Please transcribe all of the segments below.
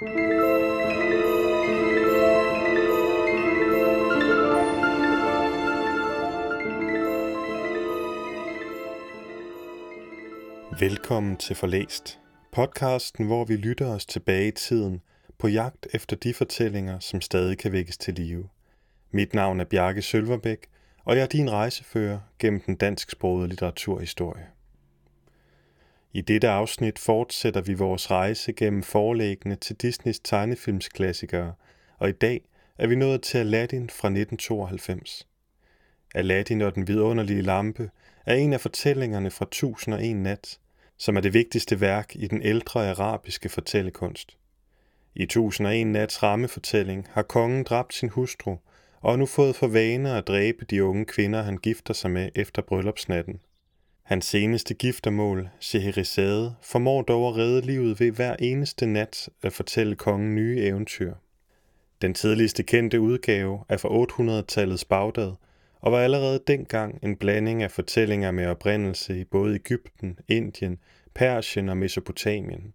Velkommen til Forlæst, podcasten, hvor vi lytter os tilbage i tiden på jagt efter de fortællinger, som stadig kan vækkes til live. Mit navn er Bjarke Sølverbæk, og jeg er din rejsefører gennem den dansksprogede litteraturhistorie. I dette afsnit fortsætter vi vores rejse gennem forlæggene til Disneys tegnefilmsklassikere, og i dag er vi nået til Aladdin fra 1992. Aladdin og den vidunderlige lampe er en af fortællingerne fra 1001 nat, som er det vigtigste værk i den ældre arabiske fortællekunst. I 1001 nats rammefortælling har kongen dræbt sin hustru og har nu fået for vane at dræbe de unge kvinder, han gifter sig med efter bryllupsnatten. Hans seneste giftermål, Scheherazade, formår dog at redde livet ved hver eneste nat at fortælle kongen nye eventyr. Den tidligste kendte udgave er fra 800-tallets Bagdad og var allerede dengang en blanding af fortællinger med oprindelse i både Ægypten, Indien, Persien og Mesopotamien.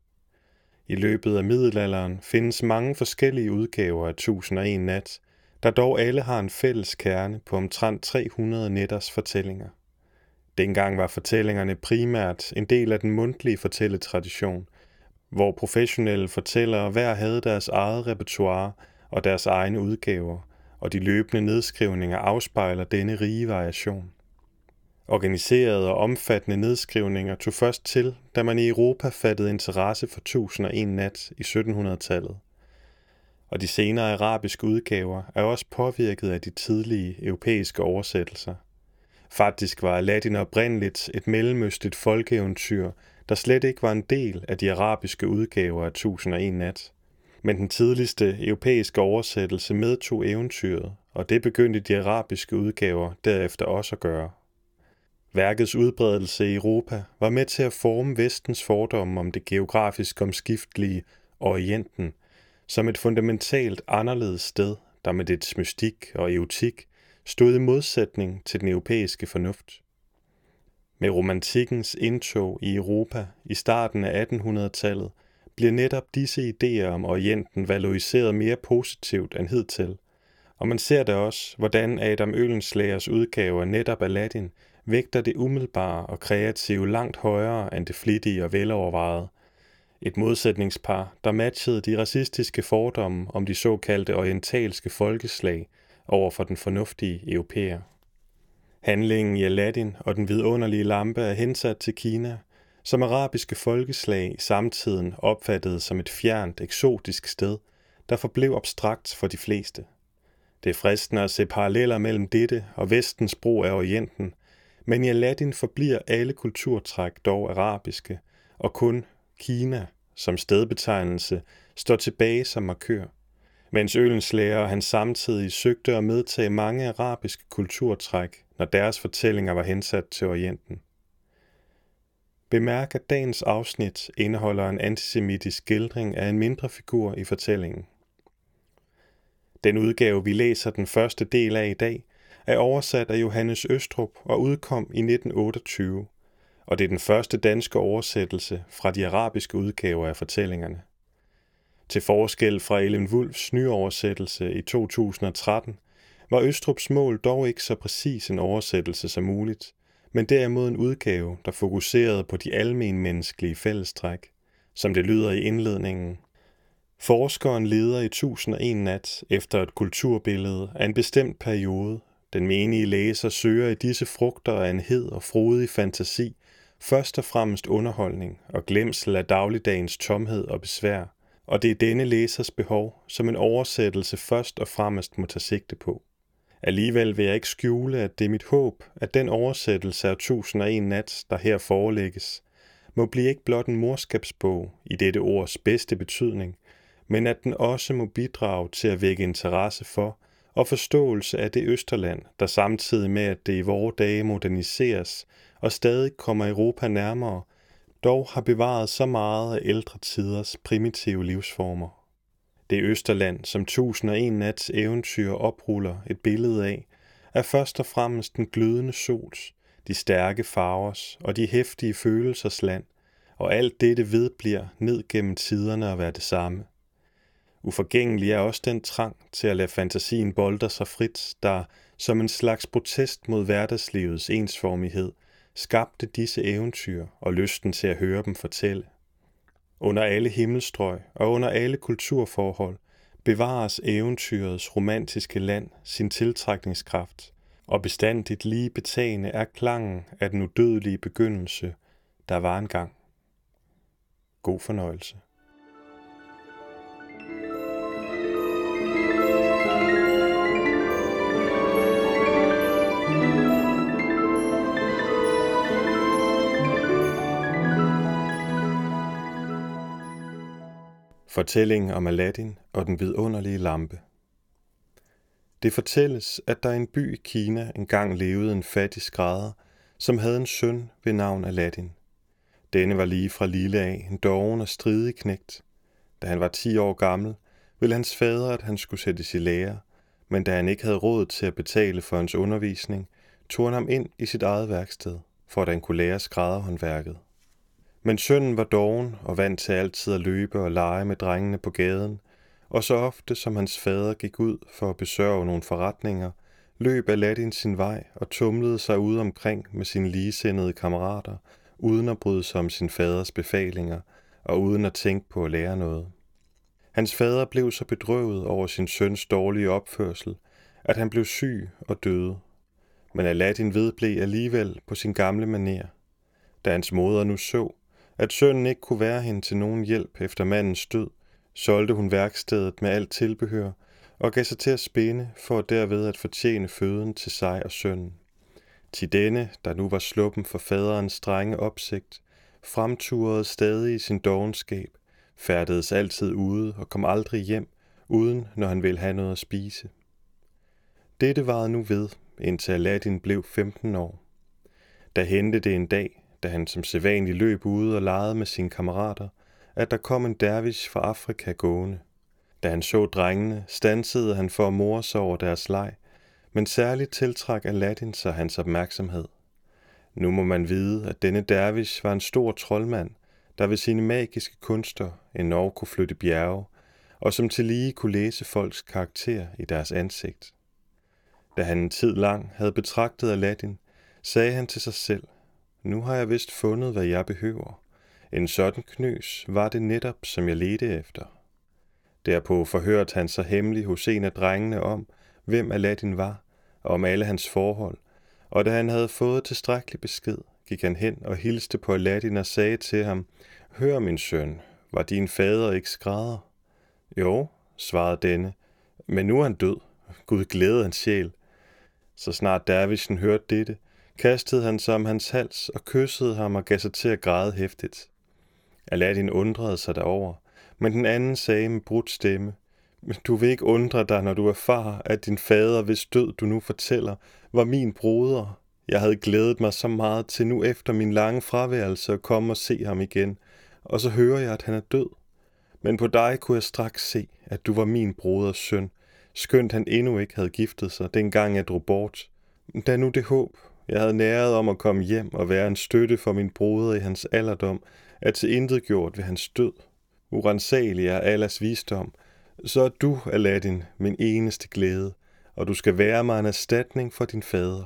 I løbet af middelalderen findes mange forskellige udgaver af 1001 nat, der dog alle har en fælles kerne på omtrent 300 netters fortællinger. Dengang var fortællingerne primært en del af den mundtlige fortælletradition, hvor professionelle fortællere hver havde deres eget repertoire og deres egne udgaver, og de løbende nedskrivninger afspejler denne rige variation. Organiserede og omfattende nedskrivninger tog først til, da man i Europa fattede interesse for 1001 nat i 1700-tallet. Og de senere arabiske udgaver er også påvirket af de tidlige europæiske oversættelser. Faktisk var Aladdin oprindeligt et mellemøstligt folkeeventyr, der slet ikke var en del af de arabiske udgaver af 1001 nat. Men den tidligste europæiske oversættelse medtog eventyret, og det begyndte de arabiske udgaver derefter også at gøre. Værkets udbredelse i Europa var med til at forme vestens fordomme om det geografisk omskiftelige Orienten som et fundamentalt anderledes sted, der med dets mystik og eutik stod i modsætning til den europæiske fornuft. Med romantikkens indtog i Europa i starten af 1800-tallet bliver netop disse idéer om Orienten valoriseret mere positivt end hidtil, og man ser da også, hvordan Adam Ølenslagers udgave af netop Aladdin vægter det umiddelbare og kreative langt højere end det flittige og velovervejede. Et modsætningspar, der matchede de racistiske fordomme om de såkaldte orientalske folkeslag over for den fornuftige europæer. Handlingen i Aladdin og den vidunderlige lampe er hensat til Kina, som arabiske folkeslag i samtiden opfattede som et fjernt, eksotisk sted, der forblev abstrakt for de fleste. Det er fristende at se paralleller mellem dette og vestens brug af Orienten, men i Aladdin forbliver alle kulturtræk dog arabiske, og kun Kina som stedbetegnelse står tilbage som markør, mens Ølenslager og han samtidig søgte at medtage mange arabiske kulturtræk, når deres fortællinger var hensat til Orienten. Bemærk, at dagens afsnit indeholder en antisemitisk skildring af en mindre figur i fortællingen. Den udgave, vi læser den første del af i dag, er oversat af Johannes Østrup og udkom i 1928, og det er den første danske oversættelse fra de arabiske udgaver af fortællingerne. Til forskel fra Ellen Wulfs nyoversættelse i 2013, var Østrups mål dog ikke så præcis en oversættelse som muligt, men derimod en udgave, der fokuserede på de almenmenneskelige fællestræk, som det lyder i indledningen. Forskeren leder i 1001 nat efter et kulturbillede af en bestemt periode. Den menige læser søger i disse frugter af en hed og frodig fantasi, først og fremmest underholdning og glemsel af dagligdagens tomhed og besvær, og det er denne læsers behov, som en oversættelse først og fremmest må tage sigte på. Alligevel vil jeg ikke skjule, at det er mit håb, at den oversættelse af 1001 nat, der her forelægges, må blive ikke blot en morskabsbog i dette ords bedste betydning, men at den også må bidrage til at vække interesse for og forståelse af det Østerland, der samtidig med, at det i vore dage moderniseres og stadig kommer Europa nærmere, dog har bevaret så meget af ældre tiders primitive livsformer. Det Østerland, som tusind og en nats eventyr opruller et billede af, er først og fremmest den glødende sols, de stærke farvers og de hæftige følelsers land, og alt dette vedbliver ned gennem tiderne at være det samme. Uforgængelig er også den trang til at lade fantasien bolde sig frit, der, som en slags protest mod hverdagslivets ensformighed, skabte disse eventyr og lysten til at høre dem fortælle. Under alle himmelstrøg og under alle kulturforhold bevares eventyrets romantiske land sin tiltrækningskraft, og bestandigt lige betagende er klangen af den udødelige begyndelse, der var engang. God fornøjelse. Fortælling om Aladdin og den vidunderlige lampe. Det fortælles, at der i en by i Kina engang levede en fattig skrædder, som havde en søn ved navn Aladdin. Denne var lige fra lille af en doven og stridig knægt. Da han var 10 år gammel, ville hans fader, at han skulle sættes i lære, men da han ikke havde råd til at betale for hans undervisning, tog han ham ind i sit eget værksted, for at han kunne lære skrædderhåndværket. Men sønnen var doven og vant til altid at løbe og lege med drengene på gaden, og så ofte som hans fader gik ud for at besørge nogle forretninger, løb Aladdin sin vej og tumlede sig ud omkring med sine ligesindede kammerater, uden at bryde sig om sin faders befalinger og uden at tænke på at lære noget. Hans fader blev så bedrøvet over sin søns dårlige opførsel, at han blev syg og døde. Men Aladdin vedblev alligevel på sin gamle maner. Da hans moder nu så, at sønnen ikke kunne være hende til nogen hjælp efter mandens død, solgte hun værkstedet med alt tilbehør og gav sig til at spænde for derved at fortjene føden til sig og sønnen. Til denne, der nu var sluppen for faderens strenge opsigt, fremturede stadig i sin dogenskab, færdedes altid ude og kom aldrig hjem, uden når han ville have noget at spise. Dette varede nu ved, indtil Aladdin blev 15 år. Da hente det en dag, da han som sædvanlig løb ude og legede med sine kammerater, at der kom en dervish fra Afrika gående. Da han så drengene, stansede han for at more sig over deres leg, men særligt tiltrak Aladdin sig hans opmærksomhed. Nu må man vide, at denne dervish var en stor troldmand, der ved sine magiske kunster endnu kunne flytte bjerge, og som til lige kunne læse folks karakter i deres ansigt. Da han en tid lang havde betragtet Aladdin, sagde han til sig selv, nu har jeg vist fundet, hvad jeg behøver. En sådan knøs var det netop, som jeg ledte efter. Derpå forhørte han sig hemmelig hos en af drengene om, hvem Aladdin var, og om alle hans forhold, og da han havde fået tilstrækkelig besked, gik han hen og hilste på Aladdin og sagde til ham, Hør, min søn, var din fader ikke skrædder? Jo, svarede denne, men nu er han død. Gud glæde hans sjæl. Så snart dervisen hørte dette, kastede han sig om hans hals og kyssede ham og gav sig til at græde hæftigt. Aladdin undrede sig derover, men den anden sagde med brudt stemme, du vil ikke undre dig, når du erfarer, at din fader, hvis død du nu fortæller, var min broder. Jeg havde glædet mig så meget til nu efter min lange fraværelse at komme og se ham igen, og så hører jeg, at han er død. Men på dig kunne jeg straks se, at du var min broders søn, skønt han endnu ikke havde giftet sig, dengang jeg drog bort. Da nu det håb, jeg havde næret om at komme hjem og være en støtte for min broder i hans alderdom, at til intet gjort ved hans død. Urensagelig er Allahs visdom, så er du, Aladdin, min eneste glæde, og du skal være mig en erstatning for din fader.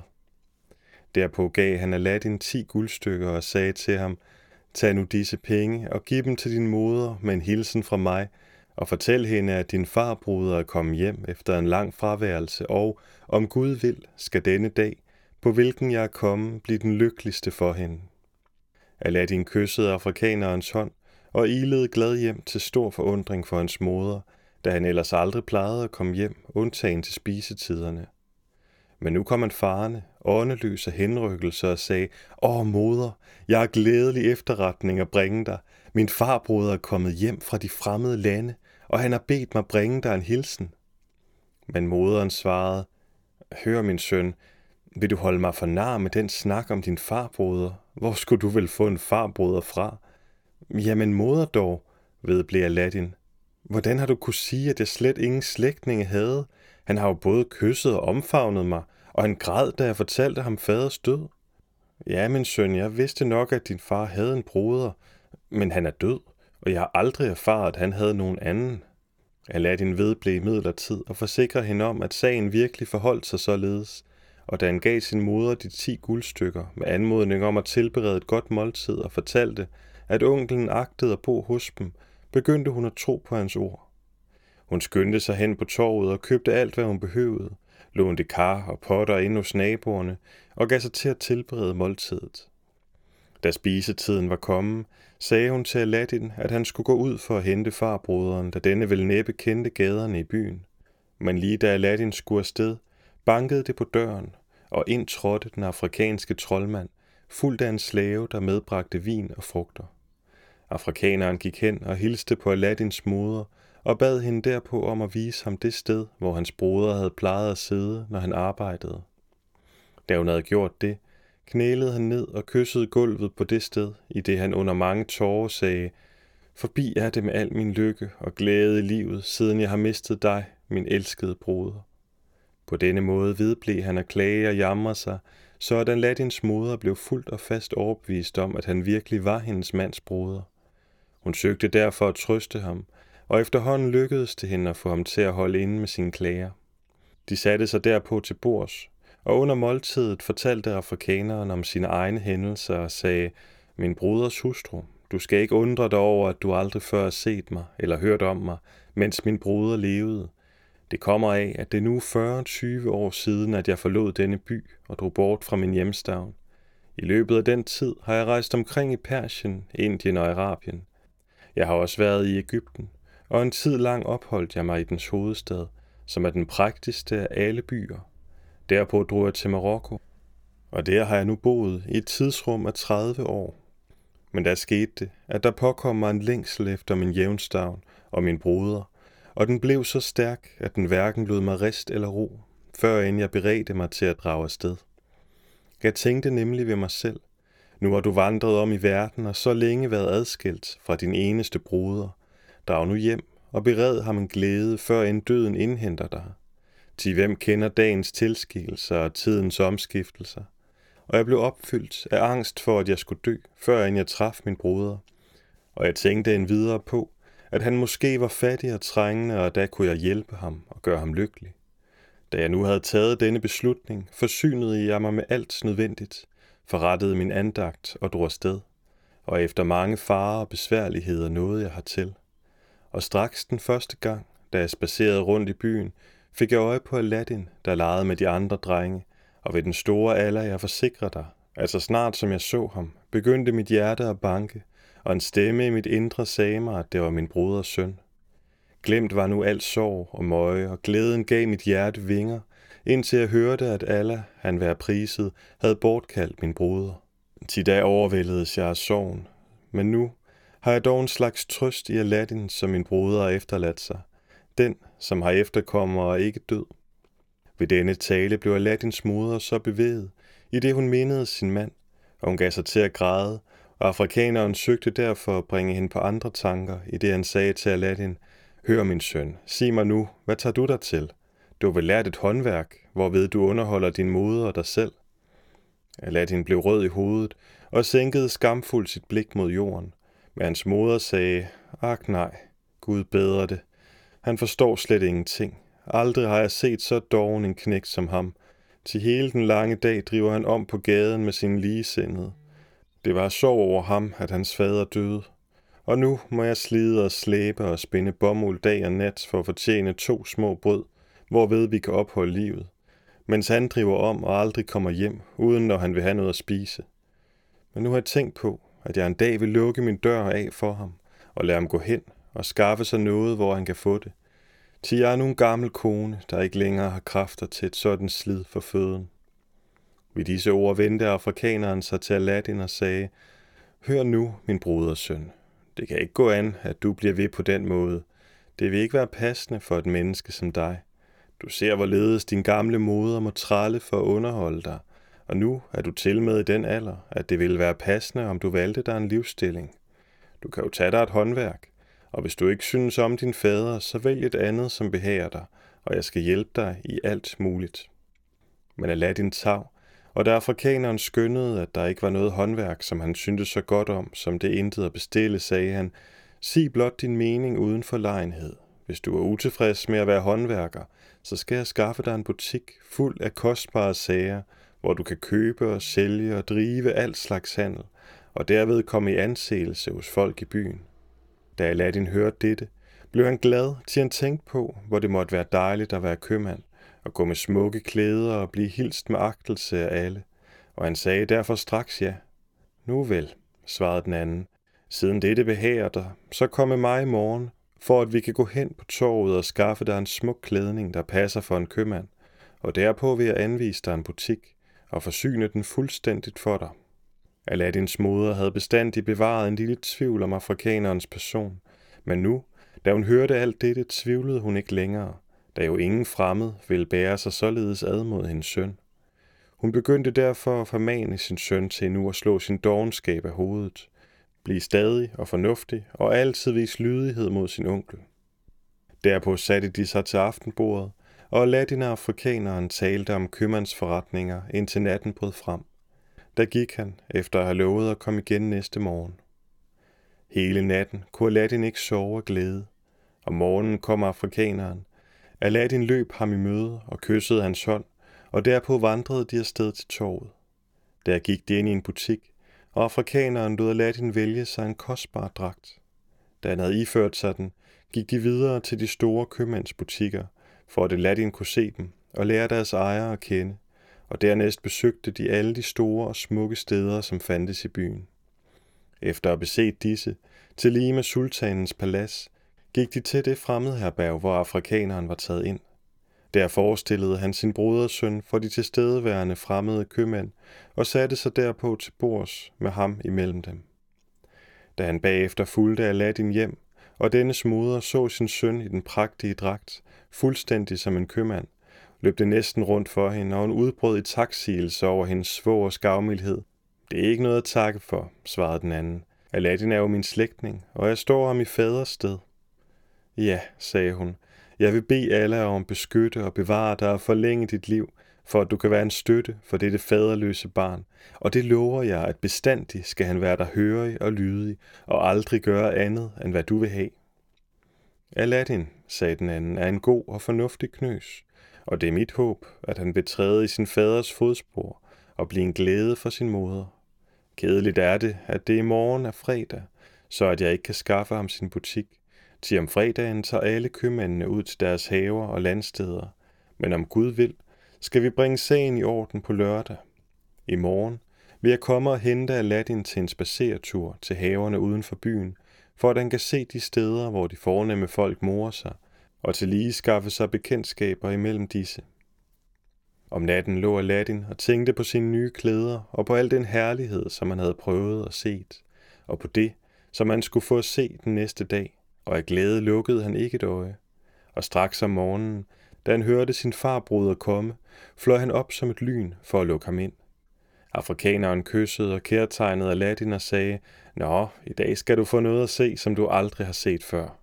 Derpå gav han Aladdin ti guldstykker og sagde til ham, Tag nu disse penge og giv dem til din moder med en hilsen fra mig, og fortæl hende, at din farbruder er kommet hjem efter en lang fraværelse, og om Gud vil, skal denne dag, på hvilken jeg er kommet, bliv den lykkeligste for hende. Aladdin kyssede afrikanerens hånd og ilede glad hjem til stor forundring for hans moder, da han ellers aldrig plejede at komme hjem, undtagen til spisetiderne. Men nu kom han farne, åndeløs af henrykkelse og sagde, Åh, moder, jeg har glædelig efterretning at bringe dig. Min farbroder er kommet hjem fra de fremmede lande, og han har bedt mig bringe dig en hilsen. Men moderen svarede, Hør, min søn, vil du holde mig for nar med den snak om din farbroder? Hvor skulle du vel få en farbroder fra? Jamen moder dog, vedblev Aladdin. Hvordan har du kunne sige, at jeg slet ingen slægtninge havde? Han har jo både kysset og omfavnet mig, og han græd, da jeg fortalte ham faders død. Ja, min søn, jeg vidste nok, at din far havde en broder, men han er død, og jeg har aldrig erfaret, at han havde nogen anden. Aladdin vedblev midlertid og forsikrer hende om, at sagen virkelig forholdt sig således, og da han gav sin moder de ti guldstykker med anmodning om at tilberede et godt måltid og fortalte, at onkelen agtede at bo hos dem, begyndte hun at tro på hans ord. Hun skyndte sig hen på torvet og købte alt, hvad hun behøvede, lånte kar og potter ind hos naboerne og gav sig til at tilberede måltidet. Da spisetiden var kommet, sagde hun til Aladdin, at han skulle gå ud for at hente farbroderen, da denne vel næppe kendte gaderne i byen. Men lige da Aladdin skulle afsted, bankede det på døren, og ind trådte den afrikanske troldmand, fuldt af en slave, der medbragte vin og frugter. Afrikaneren gik hen og hilste på Aladdins moder og bad hende derpå om at vise ham det sted, hvor hans broder havde plejet at sidde, når han arbejdede. Da hun havde gjort det, knælede han ned og kyssede gulvet på det sted, i det han under mange tårer sagde, Forbi er det med al min lykke og glæde i livet, siden jeg har mistet dig, min elskede broder. På denne måde vedblev han at klage og jamre sig, så at Aladdins moder blev fuldt og fast overbevist om, at han virkelig var hendes mands broder. Hun søgte derfor at trøste ham, og efterhånden lykkedes det hende at få ham til at holde inde med sine klager. De satte sig derpå til bords, og under måltidet fortalte afrikaneren om sine egne hændelser og sagde, min broders hustru, du skal ikke undre dig over, at du aldrig før har set mig eller hørt om mig, mens min broder levede. Det kommer af, at det nu er 40-20 år siden, at jeg forlod denne by og drog bort fra min hjemstavn. I løbet af den tid har jeg rejst omkring i Persien, Indien og Arabien. Jeg har også været i Ægypten, og en tid lang opholdt jeg mig i dens hovedstad, som er den prægtigste af alle byer. Derpå drog jeg til Marokko, og der har jeg nu boet i et tidsrum af 30 år. Men der skete det, at der påkom mig en længsel efter min jævnstavn og min broder, og den blev så stærk, at den hverken lod mig rest eller ro, før end jeg beredte mig til at drage afsted. Jeg tænkte nemlig ved mig selv, nu har du vandret om i verden og så længe været adskilt fra din eneste broder. Drag nu hjem og bered ham en glæde, før end døden indhenter dig. Til hvem kender dagens tilskikkelser og tidens omskiftelser? Og jeg blev opfyldt af angst for, at jeg skulle dø, før end jeg traf min broder. Og jeg tænkte en videre på, at han måske var fattig og trængende, og da kunne jeg hjælpe ham og gøre ham lykkelig. Da jeg nu havde taget denne beslutning, forsynede jeg mig med alt nødvendigt, forrettede min andagt og drog afsted, og efter mange farer og besværligheder nåede jeg hertil. Og straks den første gang, da jeg spacerede rundt i byen, fik jeg øje på Aladdin, der legede med de andre drenge, og ved den store alder jeg forsikrer dig, altså snart som jeg så ham, begyndte mit hjerte at banke, og en stemme i mit indre sagde mig, at det var min broders søn. Glemt var nu alt sorg og møje, og glæden gav mit hjerte vinger, indtil jeg hørte, at Allah, han vær priset, havde bortkaldt min broder. Til dag overvældedes jeg af sorgen, men nu har jeg dog en slags trøst i Aladdin, som min broder har efterladt sig. Den, som har efterkommer og ikke død. Ved denne tale blev Aladdins moder så bevæget, i det hun mindede sin mand, og hun gav sig til at græde, afrikaneren søgte derfor at bringe hende på andre tanker, i det han sagde til Aladdin, Hør min søn, sig mig nu, hvad tager du dig til? Du har vel lært et håndværk, hvorved du underholder din moder og dig selv. Aladdin blev rød i hovedet og sænkede skamfuldt sit blik mod jorden, men hans moder sagde, Ak nej, Gud bedre det. Han forstår slet ingenting. Aldrig har jeg set så doven en knægt som ham. Til hele den lange dag driver han om på gaden med sin ligesindede. Det var sorg over ham, at hans fader døde. Og nu må jeg slide og slæbe og spænde bomuld dag og nat for at fortjene to små brød, hvorved vi kan opholde livet, mens han driver om og aldrig kommer hjem, uden når han vil have noget at spise. Men nu har jeg tænkt på, at jeg en dag vil lukke min dør af for ham, og lade ham gå hen og skaffe sig noget, hvor han kan få det. Til jeg er nu en gammel kone, der ikke længere har kræfter til et sådan slid for føden. Ved disse ord vendte afrikaneren sig til Aladdin og sagde, Hør nu, min broders søn. Det kan ikke gå an, at du bliver ved på den måde. Det vil ikke være passende for et menneske som dig. Du ser, hvorledes din gamle moder må tralle for at underholde dig, og nu er du til med i den alder, at det ville være passende, om du valgte dig en livsstilling. Du kan jo tage dig et håndværk, og hvis du ikke synes om din fader, så vælg et andet, som behager dig, og jeg skal hjælpe dig i alt muligt. Men Aladdin tav, og da afrikaneren skyndede, at der ikke var noget håndværk, som han syntes så godt om, som det intet at bestille, sagde han, sig blot din mening uden for legenhed. hvis du er utilfreds med at være håndværker, så skal jeg skaffe dig en butik fuld af kostbare sager, hvor du kan købe og sælge og drive alt slags handel, og derved komme i anseelse hos folk i byen. Da Aladdin hørte dette, blev han glad, til han tænkte på, hvor det måtte være dejligt at være købmand, og gå med smukke klæder og blive hilst med agtelse af alle, og han sagde derfor straks ja. Nu vel, svarede den anden, siden dette behager dig, så kom med mig i morgen, for at vi kan gå hen på torvet og skaffe dig en smuk klædning, der passer for en købmand, og derpå vil jeg anvise dig en butik og forsyne den fuldstændigt for dig. Aladdins moder havde bestandig bevaret en lille tvivl om afrikanerens person, men nu, da hun hørte alt dette, tvivlede hun ikke længere, da jo ingen fremmed ville bære sig således ad mod hendes søn. Hun begyndte derfor at formane sin søn til nu at slå sin dogenskab af hovedet, blive stadig og fornuftig og altid vise lydighed mod sin onkel. Derpå satte de sig til aftenbordet, og latinafrikaneren og talte om købmandsforretninger indtil natten brød frem. Der gik han, efter at have lovet at komme igen næste morgen. Hele natten kunne Aladdin ikke sove og glæde. Om morgenen kom afrikaneren. Aladdin løb ham i møde og kyssede hans hånd, og derpå vandrede de afsted til torvet. Der gik de ind i en butik, og afrikaneren lod Aladdin vælge sig en kostbar dragt. Da han havde iført sig den, gik de videre til de store købmandsbutikker, for at Aladdin kunne se dem og lære deres ejere at kende, og dernæst besøgte de alle de store og smukke steder, som fandtes i byen. Efter at have beset disse, til lige med sultanens palads, gik de til det fremmede herberg, hvor afrikaneren var taget ind. Der forestillede han sin brodersøn for de tilstedeværende fremmede købmænd og satte sig derpå til bords med ham imellem dem. Da han bagefter fulgte Aladdin hjem, og dennes moder så sin søn i den prægtige dragt, fuldstændig som en købmand, løb det næsten rundt for hende, og hun udbrød i taksigelse over hendes svogers gavmildhed. Det er ikke noget at takke for, svarede den anden. Aladdin er jo min slægtning, og jeg står ham i faders sted. Ja, sagde hun, jeg vil bede alle om at beskytte og bevare dig og forlænge dit liv, for at du kan være en støtte for dette faderløse barn, og det lover jeg, at bestandig skal han være der hørig og lydig, og aldrig gøre andet, end hvad du vil have. Aladdin, sagde den anden, er en god og fornuftig knøs, og det er mit håb, at han vil træde i sin faders fodspor og blive en glæde for sin moder. Kedeligt er det, at det i morgen er fredag, så at jeg ikke kan skaffe ham sin butik, til om fredagen tager alle købmændene ud til deres haver og landsteder, men om Gud vil, skal vi bringe sagen i orden på lørdag. I morgen vil jeg komme og hente Aladdin til en spaceretur til haverne uden for byen, for at han kan se de steder, hvor de fornemme folk morer sig, og til lige skaffe sig bekendtskaber imellem disse. Om natten lå Aladdin og tænkte på sine nye klæder og på al den herlighed, som han havde prøvet og set, og på det, som han skulle få at se den næste dag, og af glæde lukkede han ikke et øje. Og straks om morgenen, da han hørte sin farbroder komme, fløj han op som et lyn for at lukke ham ind. Afrikaneren kyssede og kærtegnede Aladdin og sagde, Nå, i dag skal du få noget at se, som du aldrig har set før.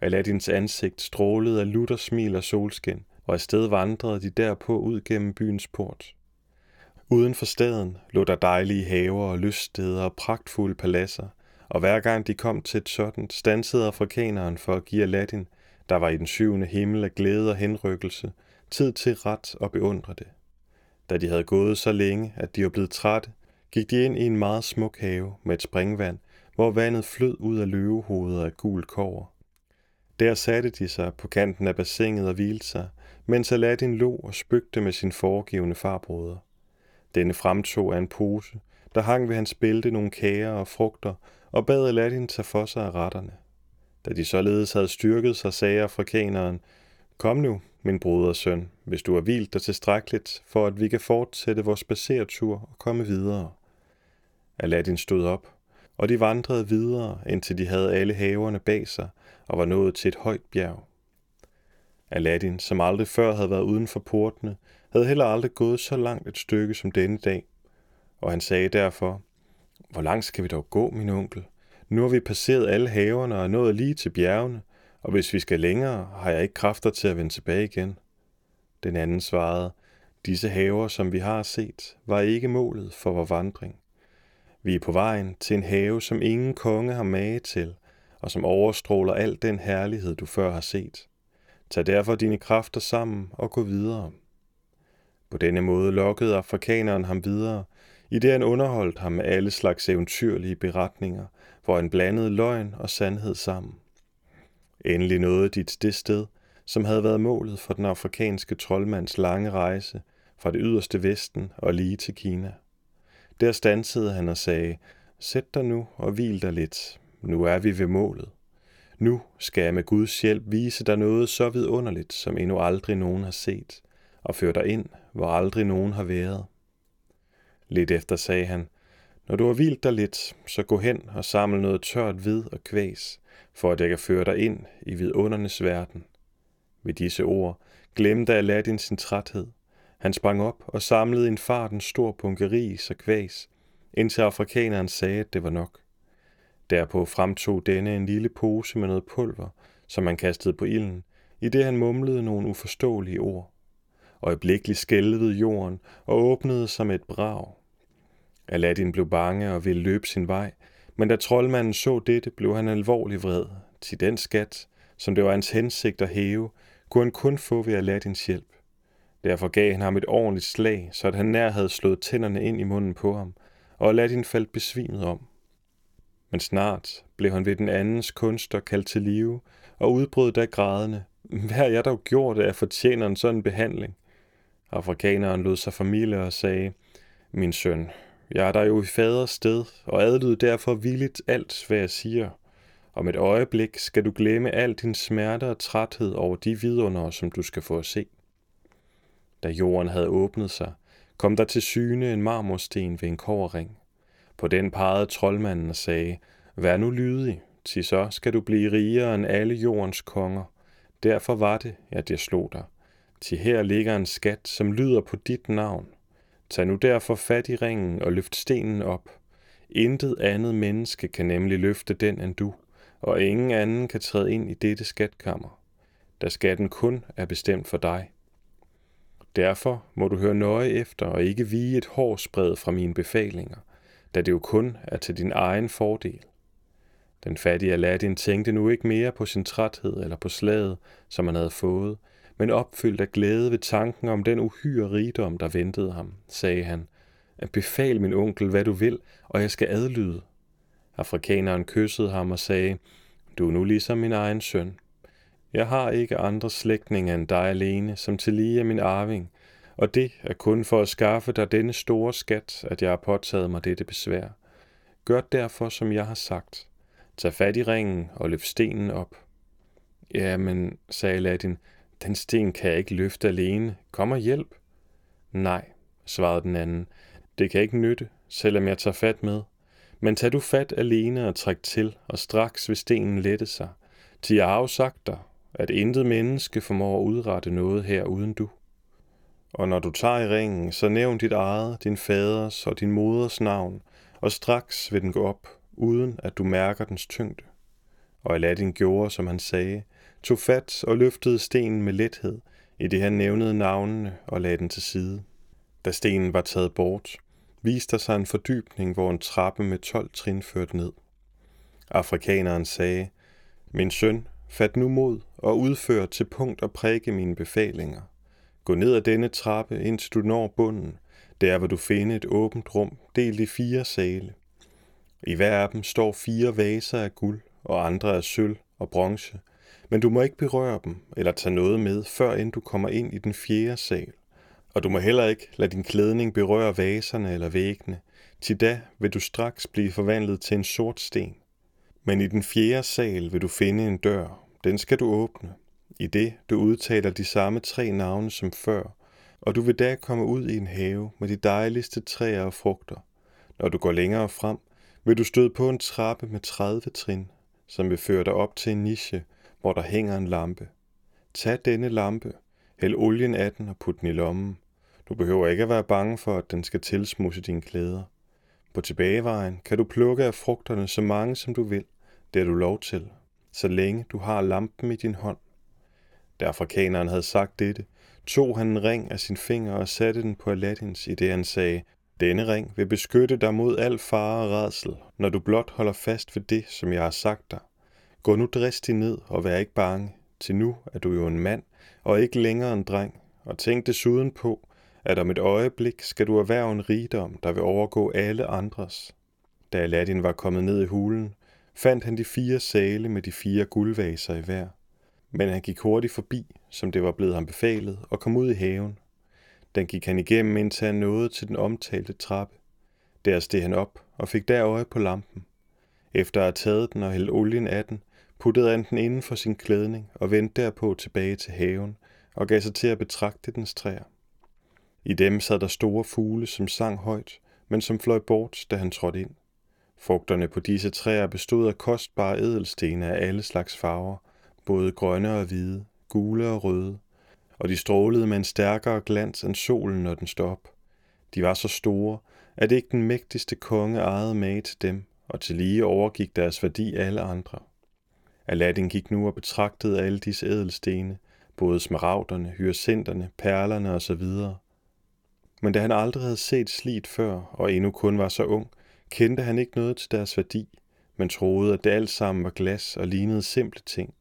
Aladdins ansigt strålede af lutter smil og solskin, og afsted vandrede de derpå ud gennem byens port. Uden for staden lå der dejlige haver og lyststeder og pragtfulde paladser, og hver gang de kom til et sådan, stansede afrikaneren for at give Aladdin, der var i den syvende himmel af glæde og henrykkelse, tid til ret og beundre det. Da de havde gået så længe, at de var blevet trætte, gik de ind i en meget smuk have med et springvand, hvor vandet flød ud af løvehovedet af gul kover. Der satte de sig på kanten af bassinet og hvilte sig, mens Aladdin lå og spøgte med sin foregivende farbroder. Denne fremtog af en pose, der hang ved hans bælte nogle kager og frugter, og bad Aladdin tage for sig af retterne. Da de således havde styrket sig, sagde afrikaneren, Kom nu, min broder søn, hvis du har hvilt dig tilstrækkeligt, for at vi kan fortsætte vores spaceretur og komme videre. Aladdin stod op, og de vandrede videre, indtil de havde alle haverne bag sig og var nået til et højt bjerg. Aladdin, som aldrig før havde været uden for portene, havde heller aldrig gået så langt et stykke som denne dag, og han sagde derfor, hvor langt skal vi dog gå, min onkel? Nu har vi passeret alle haverne og nået lige til bjergene, og hvis vi skal længere, har jeg ikke kræfter til at vende tilbage igen. Den anden svarede, disse haver, som vi har set, var ikke målet for vores vandring. Vi er på vejen til en have, som ingen konge har mage til, og som overstråler al den herlighed, du før har set. Tag derfor dine kræfter sammen og gå videre. På denne måde lokkede afrikaneren ham videre, i det han underholdt ham med alle slags eventyrlige beretninger, hvor han blandede løgn og sandhed sammen. Endelig nåede dit det sted, som havde været målet for den afrikanske troldmands lange rejse fra det yderste vesten og lige til Kina. Der stansede han og sagde, sæt dig nu og hvil dig lidt. Nu er vi ved målet. Nu skal jeg med Guds hjælp vise dig noget så vidunderligt, som endnu aldrig nogen har set, og føre dig ind, hvor aldrig nogen har været. Lidt efter sagde han, når du har hvilt dig lidt, så gå hen og samle noget tørt ved og kvæs, for at jeg kan føre dig ind i vidundernes verden. Ved disse ord glemte Aladdin sin træthed. Han sprang op og samlede en fart en stor bunke ris og kvæs, indtil afrikaneren sagde, at det var nok. Derpå fremtog denne en lille pose med noget pulver, som han kastede på ilden, i det han mumlede nogle uforståelige ord. Øjeblikkeligt skælvede jorden og åbnede som et brag. Aladdin blev bange og ville løbe sin vej, men da troldmanden så dette, blev han alvorlig vred. Til den skat, som det var hans hensigt at hæve, kunne han kun få ved Aladdins hjælp. Derfor gav han ham et ordentligt slag, så at han nær havde slået tænderne ind i munden på ham, og Aladdin faldt besvimet om. Men snart blev han ved den andens kunster kaldt til live, og udbrød da grædende. Hvad har jeg dog gjort, at jeg fortjener en sådan behandling? Afrikaneren lod sig familie og sagde, Min søn, jeg er der jo i faders sted, og adlyd derfor villigt alt, hvad jeg siger. Om et øjeblik skal du glemme al din smerte og træthed over de vidunder, som du skal få at se. Da jorden havde åbnet sig, kom der til syne en marmorsten ved en koverring. På den pegede troldmanden og sagde, Vær nu lydig, til så skal du blive rigere end alle jordens konger. Derfor var det, at jeg slog dig. Til her ligger en skat, som lyder på dit navn. Tag nu derfor fat i ringen og løft stenen op. Intet andet menneske kan nemlig løfte den end du, og ingen anden kan træde ind i dette skatkammer, da skatten kun er bestemt for dig. Derfor må du høre nøje efter og ikke vige et hår spred fra mine befalinger, da det jo kun er til din egen fordel. Den fattige Aladdin tænkte nu ikke mere på sin træthed eller på slaget, som han havde fået, men opfyldt af glæde ved tanken om den uhyre rigdom, der ventede ham, sagde han, Befal min onkel, hvad du vil, og jeg skal adlyde. Afrikaneren kyssede ham og sagde, Du er nu ligesom min egen søn. Jeg har ikke andre slægtninge end dig alene, som til lige er min arving, og det er kun for at skaffe dig denne store skat, at jeg har påtaget mig dette besvær. Gør derfor, som jeg har sagt. Tag fat i ringen og løft stenen op. Ja, men, sagde Aladdin, den sten kan jeg ikke løfte alene. Kom og hjælp. Nej, svarede den anden. Det kan ikke nytte, selvom jeg tager fat med. Men tag du fat alene og træk til, og straks vil stenen lette sig. Til jeg har jo sagt dig, at intet menneske formår at udrette noget her uden du. Og når du tager i ringen, så nævn dit eget, din faders og din moders navn, og straks vil den gå op, uden at du mærker dens tyngde. Og Aladdin gjorde, som han sagde, tog fat og løftede stenen med lethed, i det han nævnede navnene og lagde den til side. Da stenen var taget bort, viste der sig en fordybning, hvor en trappe med 12 trin førte ned. Afrikaneren sagde, Min søn, fat nu mod og udfør til punkt og prikke mine befalinger. Gå ned ad denne trappe, indtil du når bunden. Der vil du finde et åbent rum, delt i fire sale. I hver af dem står fire vaser af guld og andre af sølv og bronze, men du må ikke berøre dem eller tage noget med, før end du kommer ind i den fjerde sal. Og du må heller ikke lade din klædning berøre vaserne eller væggene, til da vil du straks blive forvandlet til en sort sten. Men i den fjerde sal vil du finde en dør. Den skal du åbne. I det du udtaler de samme tre navne som før, og du vil da komme ud i en have med de dejligste træer og frugter. Når du går længere frem, vil du støde på en trappe med 30 trin, som vil føre dig op til en niche, hvor der hænger en lampe. Tag denne lampe, hæld olien af den og put den i lommen. Du behøver ikke at være bange for, at den skal tilsmusse dine klæder. På tilbagevejen kan du plukke af frugterne så mange som du vil. Det er du lov til, så længe du har lampen i din hånd. Da afrikaneren havde sagt dette, tog han en ring af sin finger og satte den på Aladdins, i det han sagde, denne ring vil beskytte dig mod al fare og redsel, når du blot holder fast ved det, som jeg har sagt dig. Gå nu dristig ned og vær ikke bange, til nu er du jo en mand, og ikke længere en dreng, og tænk desuden på, at om et øjeblik skal du erhverve en rigdom, der vil overgå alle andres. Da Aladdin var kommet ned i hulen, fandt han de fire sale med de fire guldvaser i hver. Men han gik hurtigt forbi, som det var blevet ham befalet, og kom ud i haven. Den gik han igennem, indtil han nåede til den omtalte trappe. Der steg han op og fik der øje på lampen. Efter at have taget den og hældt olien af den, puttede han den inden for sin klædning og vendte derpå tilbage til haven og gav sig til at betragte dens træer. I dem sad der store fugle, som sang højt, men som fløj bort, da han trådte ind. Frugterne på disse træer bestod af kostbare edelstene af alle slags farver, både grønne og hvide, gule og røde, og de strålede med en stærkere glans end solen, når den stod op. De var så store, at ikke den mægtigste konge ejede mage til dem, og til lige overgik deres værdi alle andre. Aladdin gik nu og betragtede alle disse ædelstene, både smaragderne, hyacinterne, perlerne osv. Men da han aldrig havde set slid før, og endnu kun var så ung, kendte han ikke noget til deres værdi, men troede, at det alt sammen var glas og lignede simple ting.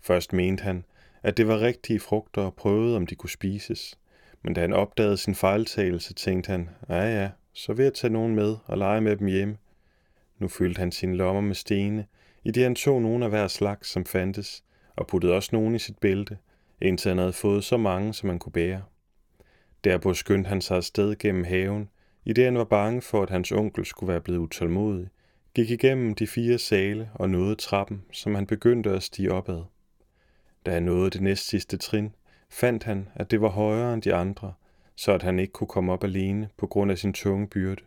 Først mente han, at det var rigtige frugter og prøvede, om de kunne spises. Men da han opdagede sin fejltagelse, tænkte han, ja ja, så vil jeg tage nogen med og lege med dem hjem. Nu fyldte han sine lommer med stene, det han tog nogen af hver slags, som fandtes, og puttede også nogen i sit bælte, indtil han havde fået så mange, som han kunne bære. Derpå skyndte han sig afsted gennem haven, i det han var bange for, at hans onkel skulle være blevet utålmodig, gik igennem de fire sale og nåede trappen, som han begyndte at stige opad. Da han nåede det næst sidste trin, fandt han, at det var højere end de andre, så at han ikke kunne komme op alene på grund af sin tunge byrde.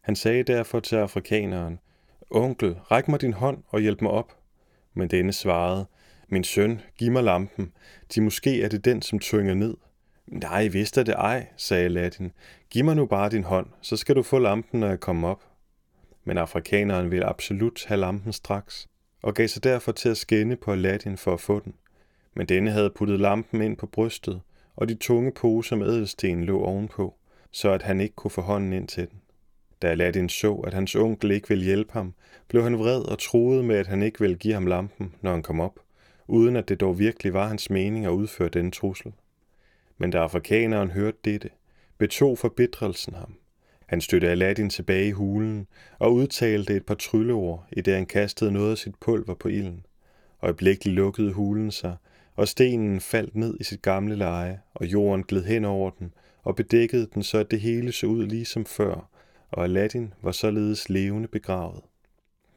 Han sagde derfor til afrikaneren, Onkel, ræk mig din hånd og hjælp mig op. Men denne svarede, Min søn, giv mig lampen. De måske er det den, som tynger ned. Nej, vidste det ej, sagde Aladdin. Giv mig nu bare din hånd, så skal du få lampen, når jeg kommer op. Men afrikaneren ville absolut have lampen straks, og gav sig derfor til at skænde på Aladdin for at få den. Men denne havde puttet lampen ind på brystet, og de tunge poser med ædelsten lå ovenpå, så at han ikke kunne få hånden ind til den. Da Aladdin så, at hans onkel ikke ville hjælpe ham, blev han vred og troede med, at han ikke ville give ham lampen, når han kom op, uden at det dog virkelig var hans mening at udføre denne trussel. Men da afrikaneren hørte dette, betog forbitrelsen ham. Han støttede Aladdin tilbage i hulen og udtalte et par trylleord, i det han kastede noget af sit pulver på ilden. Øjeblikkeligt lukkede hulen sig, og stenen faldt ned i sit gamle leje, og jorden gled hen over den og bedækkede den, så at det hele så ud ligesom før, og Aladdin var således levende begravet.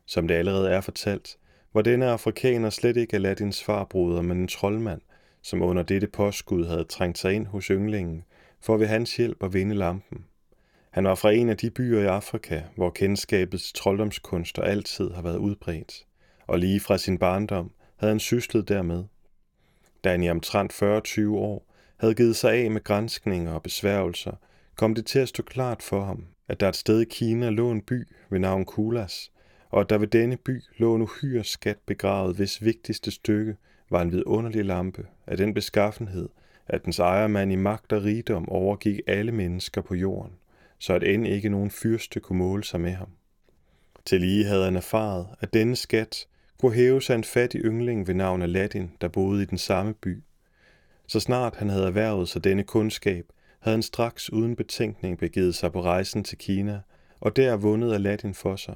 Som det allerede er fortalt, var denne afrikaner slet ikke Aladdins farbroder, men en troldmand, som under dette påskud havde trængt sig ind hos ynglingen, for ved hans hjælp at vinde lampen. Han var fra en af de byer i Afrika, hvor kendskabets trolddomskunster altid har været udbredt, og lige fra sin barndom havde han syslet dermed. Da han i omtrent 40-20 år havde givet sig af med grænskninger og besværgelser, kom det til at stå klart for ham, at der et sted i Kina lå en by ved navn Kulas, og at der ved denne by lå en uhyre skat begravet, hvis vigtigste stykke var en vidunderlig lampe af den beskaffenhed, at dens ejermand i magt og rigdom overgik alle mennesker på jorden, så at end ikke nogen fyrste kunne måle sig med ham. Til lige havde han erfaret, at denne skat kunne hæve sig en fattig yngling ved navn Aladdin, der boede i den samme by. Så snart han havde erhvervet sig denne kundskab, havde han straks uden betænkning begivet sig på rejsen til Kina, og der vundet Aladdin for sig,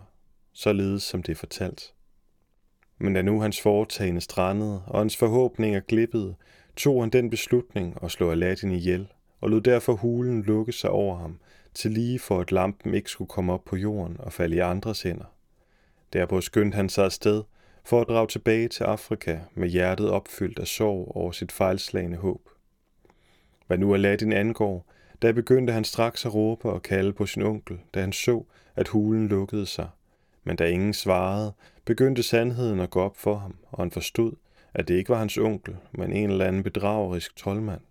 således som det er fortalt. Men da nu hans foretagende strandede, og hans forhåbninger glippede, tog han den beslutning at slå Aladdin ihjel, og lod derfor hulen lukke sig over ham, til lige for at lampen ikke skulle komme op på jorden og falde i andres hænder. Derpå skyndte han sig afsted for at drage tilbage til Afrika med hjertet opfyldt af sorg over sit fejlslagende håb. Hvad nu Aladdin angår, der begyndte han straks at råbe og kalde på sin onkel, da han så, at hulen lukkede sig. Men da ingen svarede, begyndte sandheden at gå op for ham, og han forstod, at det ikke var hans onkel, men en eller anden bedragerisk troldmand.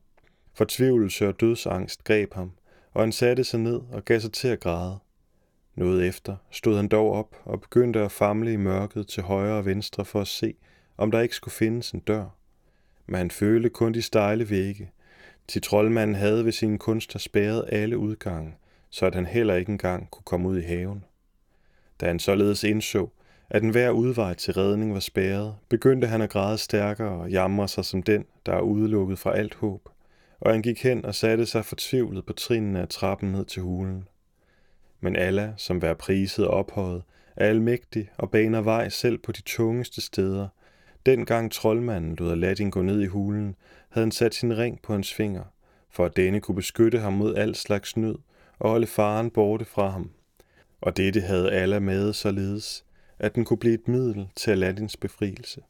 Fortvivlelse og dødsangst greb ham, og han satte sig ned og gav sig til at græde. Noget efter stod han dog op og begyndte at famle i mørket til højre og venstre for at se, om der ikke skulle findes en dør. Men han følte kun de stejle vægge, til troldmanden havde ved sine kunster spærret alle udgange, så at han heller ikke engang kunne komme ud i haven. Da han således indså, at enhver udvej til redning var spærret, begyndte han at græde stærkere og jamre sig som den, der er udelukket fra alt håb, og han gik hen og satte sig fortvivlet på trinene af trappen ned til hulen. Men Allah, som vær priset og ophøjet, er almægtig og baner vej selv på de tungeste steder. Dengang troldmanden lod Aladdin gå ned i hulen, havde han sat sin ring på hans finger, for at denne kunne beskytte ham mod al slags nød og holde faren borte fra ham. Og dette havde Allah med således, at den kunne blive et middel til Aladdins befrielse.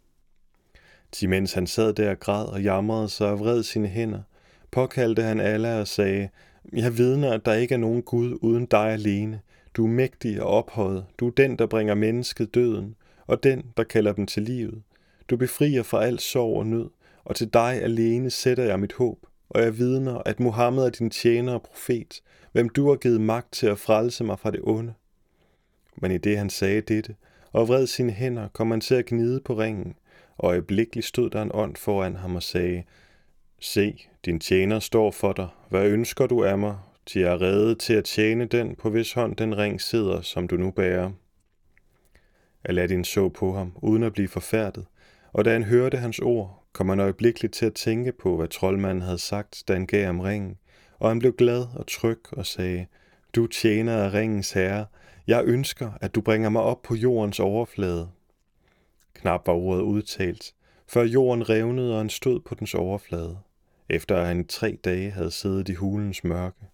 Til mens han sad der og græd og jamrede sig og vred sine hænder, påkaldte han Allah og sagde, Jeg vidner, at der ikke er nogen Gud uden dig alene. Du er mægtig og ophøjet. Du er den, der bringer mennesket døden, og den, der kalder dem til livet. Du befrier fra al sorg og nød, og til dig alene sætter jeg mit håb, og jeg vidner, at Muhammed er din tjener og profet, hvem du har givet magt til at frelse mig fra det onde. Men i det han sagde dette, og vred sine hænder, kom han til at gnide på ringen, og øjeblikkeligt stod der en ånd foran ham og sagde, Se, din tjener står for dig. Hvad ønsker du af mig? De er reddet til at tjene den, på hvis hånd den ring sidder, som du nu bærer. Aladdin så på ham, uden at blive forfærdet, og da han hørte hans ord, kom han øjeblikkeligt til at tænke på, hvad troldmanden havde sagt, da han gav ham ringen, og han blev glad og tryg og sagde, Du tjener af ringens herre, jeg ønsker, at du bringer mig op på jordens overflade. Knap var ordet udtalt, før jorden revnede, og han stod på dens overflade, efter at han i tre dage havde siddet i hulens mørke.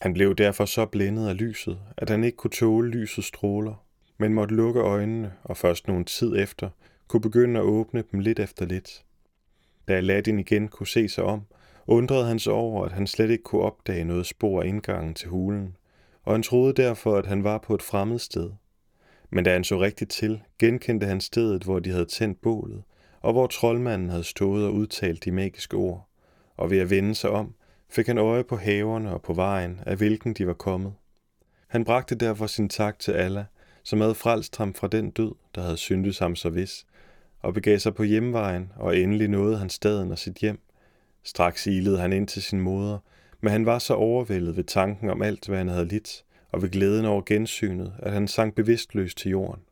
Han blev derfor så blændet af lyset, at han ikke kunne tåle lysets stråler, men måtte lukke øjnene, og først nogen tid efter kunne begynde at åbne dem lidt efter lidt. Da Aladdin igen kunne se sig om, undrede han sig over, at han slet ikke kunne opdage noget spor af indgangen til hulen, og han troede derfor, at han var på et fremmed sted. Men da han så rigtigt til, genkendte han stedet, hvor de havde tændt bålet, og hvor troldmanden havde stået og udtalt de magiske ord, og ved at vende sig om, fik han øje på haverne og på vejen, af hvilken de var kommet. Han bragte derfor sin tak til Allah, som havde frelst ham fra den død, der havde syntes ham så vis, og begav sig på hjemvejen, og endelig nåede han staden og sit hjem. Straks ilede han ind til sin moder, men han var så overvældet ved tanken om alt, hvad han havde lidt, og ved glæden over gensynet, at han sank bevidstløs til jorden.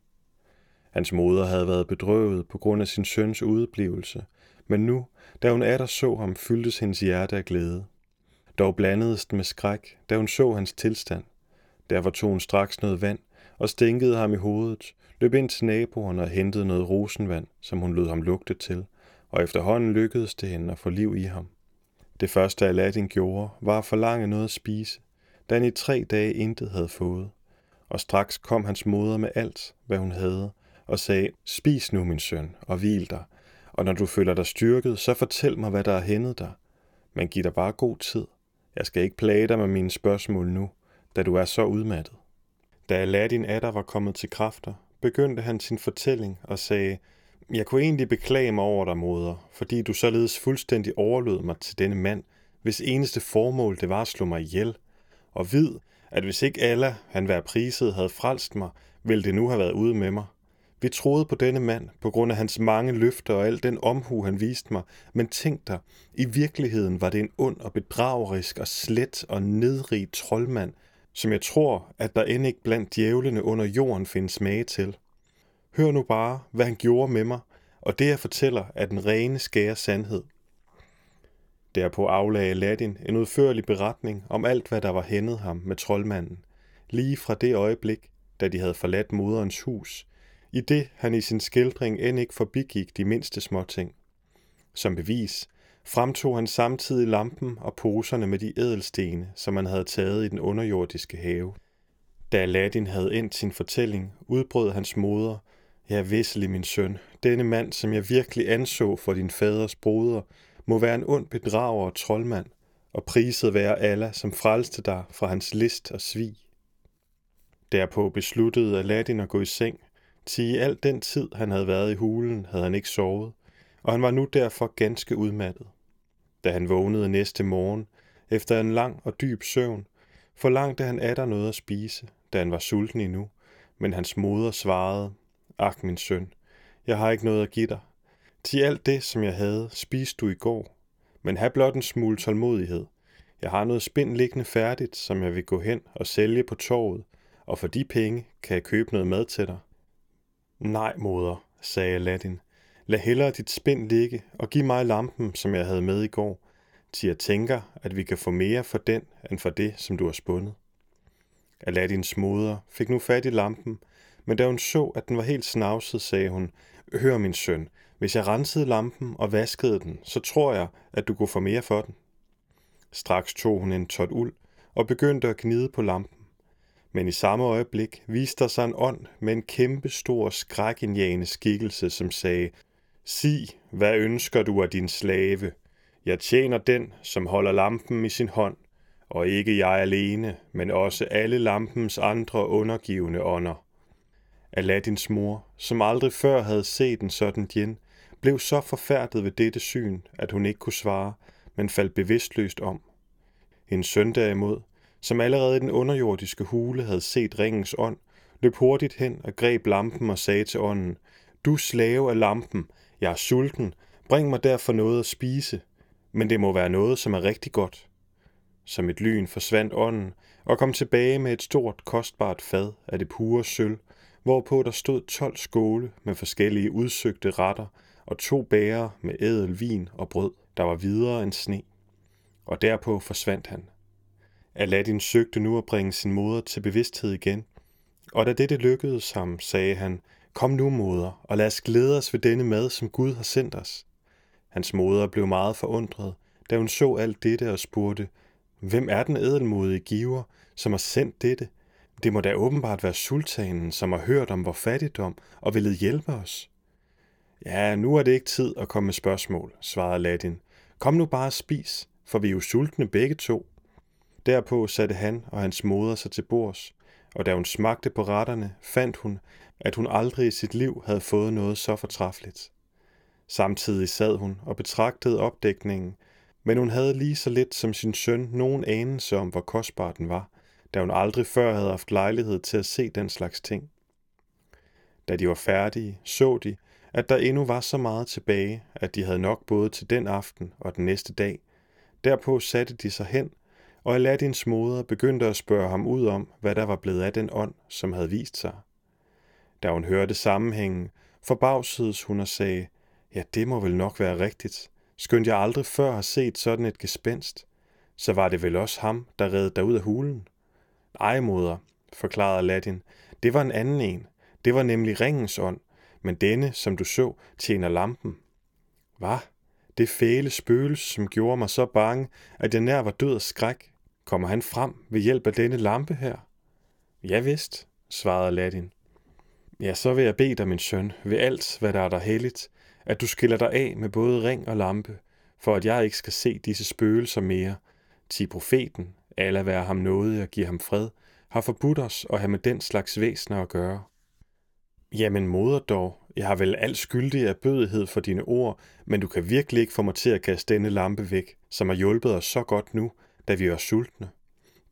Hans moder havde været bedrøvet på grund af sin søns udeblivelse, men nu, da hun atter så ham, fyldtes hendes hjerte af glæde. Dog blandedes den med skræk, da hun så hans tilstand. Derfor tog hun straks noget vand og stænkede ham i hovedet, løb ind til naboen og hentede noget rosenvand, som hun lod ham lugte til, og efterhånden lykkedes det hende at få liv i ham. Det første Aladdin gjorde, var at forlange noget at spise, da han i tre dage intet havde fået. Og straks kom hans moder med alt, hvad hun havde, og sagde, spis nu, min søn, og hvil dig, og når du føler dig styrket, så fortæl mig, hvad der er hændet dig. Men giv dig bare god tid. Jeg skal ikke plage dig med mine spørgsmål nu, da du er så udmattet. Da Aladdin atter var kommet til kræfter, begyndte han sin fortælling og sagde, jeg kunne egentlig beklage mig over dig, moder, fordi du således fuldstændig overlod mig til denne mand, hvis eneste formål det var at slå mig ihjel. Og vid, at hvis ikke Allah, han var priset, havde frelst mig, ville det nu have været ude med mig. Vi troede på denne mand, på grund af hans mange løfter og al den omhu, han viste mig, men tænk dig, i virkeligheden var det en ond og bedragerisk og slet og nedrig troldmand, som jeg tror, at der end ikke blandt djævlene under jorden findes mage til. Hør nu bare, hvad han gjorde med mig, og det jeg fortæller er den rene skære sandhed. Derpå aflagde Aladdin en udførlig beretning om alt, hvad der var hændet ham med troldmanden, lige fra det øjeblik, da de havde forladt moderens hus, i det han i sin skildring end ikke forbigik de mindste småting. Som bevis fremtog han samtidig lampen og poserne med de ædelstene, som han havde taget i den underjordiske have. Da Aladdin havde endt sin fortælling, udbrød hans moder, Ja, visselig, min søn, denne mand, som jeg virkelig anså for din faders broder, må være en ond bedrager og troldmand, og priset være Allah, som frelste dig fra hans list og svig. Derpå besluttede Aladdin at gå i seng, til i al den tid, han havde været i hulen, havde han ikke sovet, og han var nu derfor ganske udmattet. Da han vågnede næste morgen, efter en lang og dyb søvn, forlangte han atter noget at spise, da han var sulten endnu, men hans moder svarede, Ak, min søn, jeg har ikke noget at give dig. Til alt det, som jeg havde, spiste du i går. Men have blot en smule tålmodighed. Jeg har noget spind liggende færdigt, som jeg vil gå hen og sælge på torvet, og for de penge kan jeg købe noget mad til dig. Nej, moder, sagde Aladdin. Lad hellere dit spind ligge og giv mig lampen, som jeg havde med i går, til jeg tænker, at vi kan få mere for den, end for det, som du har spundet. Aladdins moder fik nu fat i lampen, men da hun så, at den var helt snavset, sagde hun, Hør min søn, hvis jeg rensede lampen og vaskede den, så tror jeg, at du kunne få mere for den. Straks tog hun en tot uld og begyndte at gnide på lampen. Men i samme øjeblik viste der sig en ånd med en kæmpe stor skrækindjagende skikkelse, som sagde, sig, hvad ønsker du af din slave? Jeg tjener den, som holder lampen i sin hånd, og ikke jeg alene, men også alle lampens andre undergivende ånder. Aladdins mor, som aldrig før havde set en sådan djen, blev så forfærdet ved dette syn, at hun ikke kunne svare, men faldt bevidstløst om. En søn derimod, som allerede i den underjordiske hule havde set ringens ånd, løb hurtigt hen og greb lampen og sagde til ånden, Du slave af lampen, jeg er sulten, bring mig derfor noget at spise, men det må være noget, som er rigtig godt. Som et lyn forsvandt ånden og kom tilbage med et stort, kostbart fad af det pure sølv, hvorpå der stod 12 skåle med forskellige udsøgte retter og to bærer med ædel vin og brød, der var videre end sne. Og derpå forsvandt han. Aladdin søgte nu at bringe sin moder til bevidsthed igen, og da dette lykkedes ham, sagde han, Kom nu, moder, og lad os glæde os ved denne mad, som Gud har sendt os. Hans moder blev meget forundret, da hun så alt dette og spurgte, Hvem er den edelmodige giver, som har sendt dette? Det må da åbenbart være sultanen, som har hørt om vor fattigdom og ville hjælpe os. Ja, nu er det ikke tid at komme med spørgsmål, svarede Aladdin. Kom nu bare og spis, for vi er jo sultne begge to. Derpå satte han og hans moder sig til bords, og da hun smagte på retterne, fandt hun, at hun aldrig i sit liv havde fået noget så fortræffeligt. Samtidig sad hun og betragtede opdækningen, men hun havde lige så lidt som sin søn nogen anelse om, hvor kostbar den var, da hun aldrig før havde haft lejlighed til at se den slags ting. Da de var færdige, så de, at der endnu var så meget tilbage, at de havde nok både til den aften og den næste dag. Derpå satte de sig hen, og Aladdins moder begyndte at spørge ham ud om, hvad der var blevet af den ånd, som havde vist sig. Da hun hørte sammenhængen, forbavsedes hun og sagde, ja, det må vel nok være rigtigt. Skønt jeg aldrig før har set sådan et gespenst, så var det vel også ham, der redde dig ud af hulen. Ej, moder, forklarede Aladdin, det var en anden en. Det var nemlig ringens ånd, men denne, som du så, tjener lampen. Hvad? Det fæle spøgelse, som gjorde mig så bange, at jeg nær var død af skræk. Kommer han frem ved hjælp af denne lampe her? Ja vist, svarede Aladdin. Ja, så vil jeg bede dig, min søn, ved alt, hvad der er der helligt, at du skiller dig af med både ring og lampe, for at jeg ikke skal se disse spøgelser mere. Til profeten, alle være ham nåde og give ham fred, har forbudt os at have med den slags væsener at gøre. Jamen moder dog, jeg har vel alt skyldig af bødighed for dine ord, men du kan virkelig ikke få mig til at kaste denne lampe væk, som har hjulpet os så godt nu, da vi var sultne.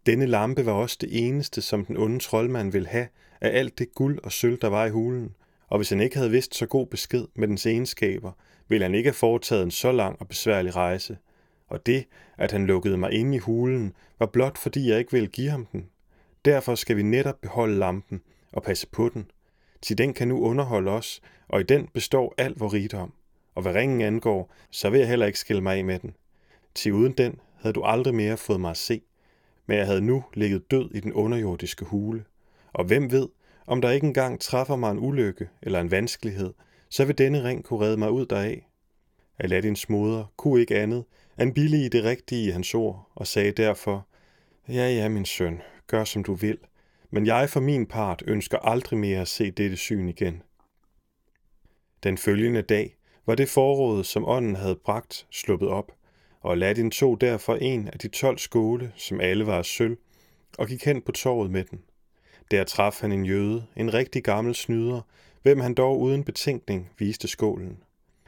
Denne lampe var også det eneste, som den onde troldmand ville have af alt det guld og sølv, der var i hulen, og hvis han ikke havde vidst så god besked med dens egenskaber, ville han ikke have foretaget en så lang og besværlig rejse. Og det, at han lukkede mig inde i hulen, var blot fordi jeg ikke ville give ham den. Derfor skal vi netop beholde lampen og passe på den, til den kan nu underholde os, og i den består al vor rigdom. Og hvad ringen angår, så vil jeg heller ikke skille mig af med den. Til uden den havde du aldrig mere fået mig at se, men jeg havde nu ligget død i den underjordiske hule. Og hvem ved, om der ikke engang træffer mig en ulykke eller en vanskelighed, så vil denne ring kunne redde mig ud deraf. Aladdins moder kunne ikke andet end billige det rigtige i hans ord, og sagde derfor, Ja, ja, min søn, gør som du vil, men jeg for min part ønsker aldrig mere at se dette syn igen. Den følgende dag var det forråd, som ånden havde bragt, sluppet op, og Aladdin tog derfor en af de tolv skåle, som alle var af sølv, og gik hen på torvet med den. Der traf han en jøde, en rigtig gammel snyder, hvem han dog uden betænkning viste skålen.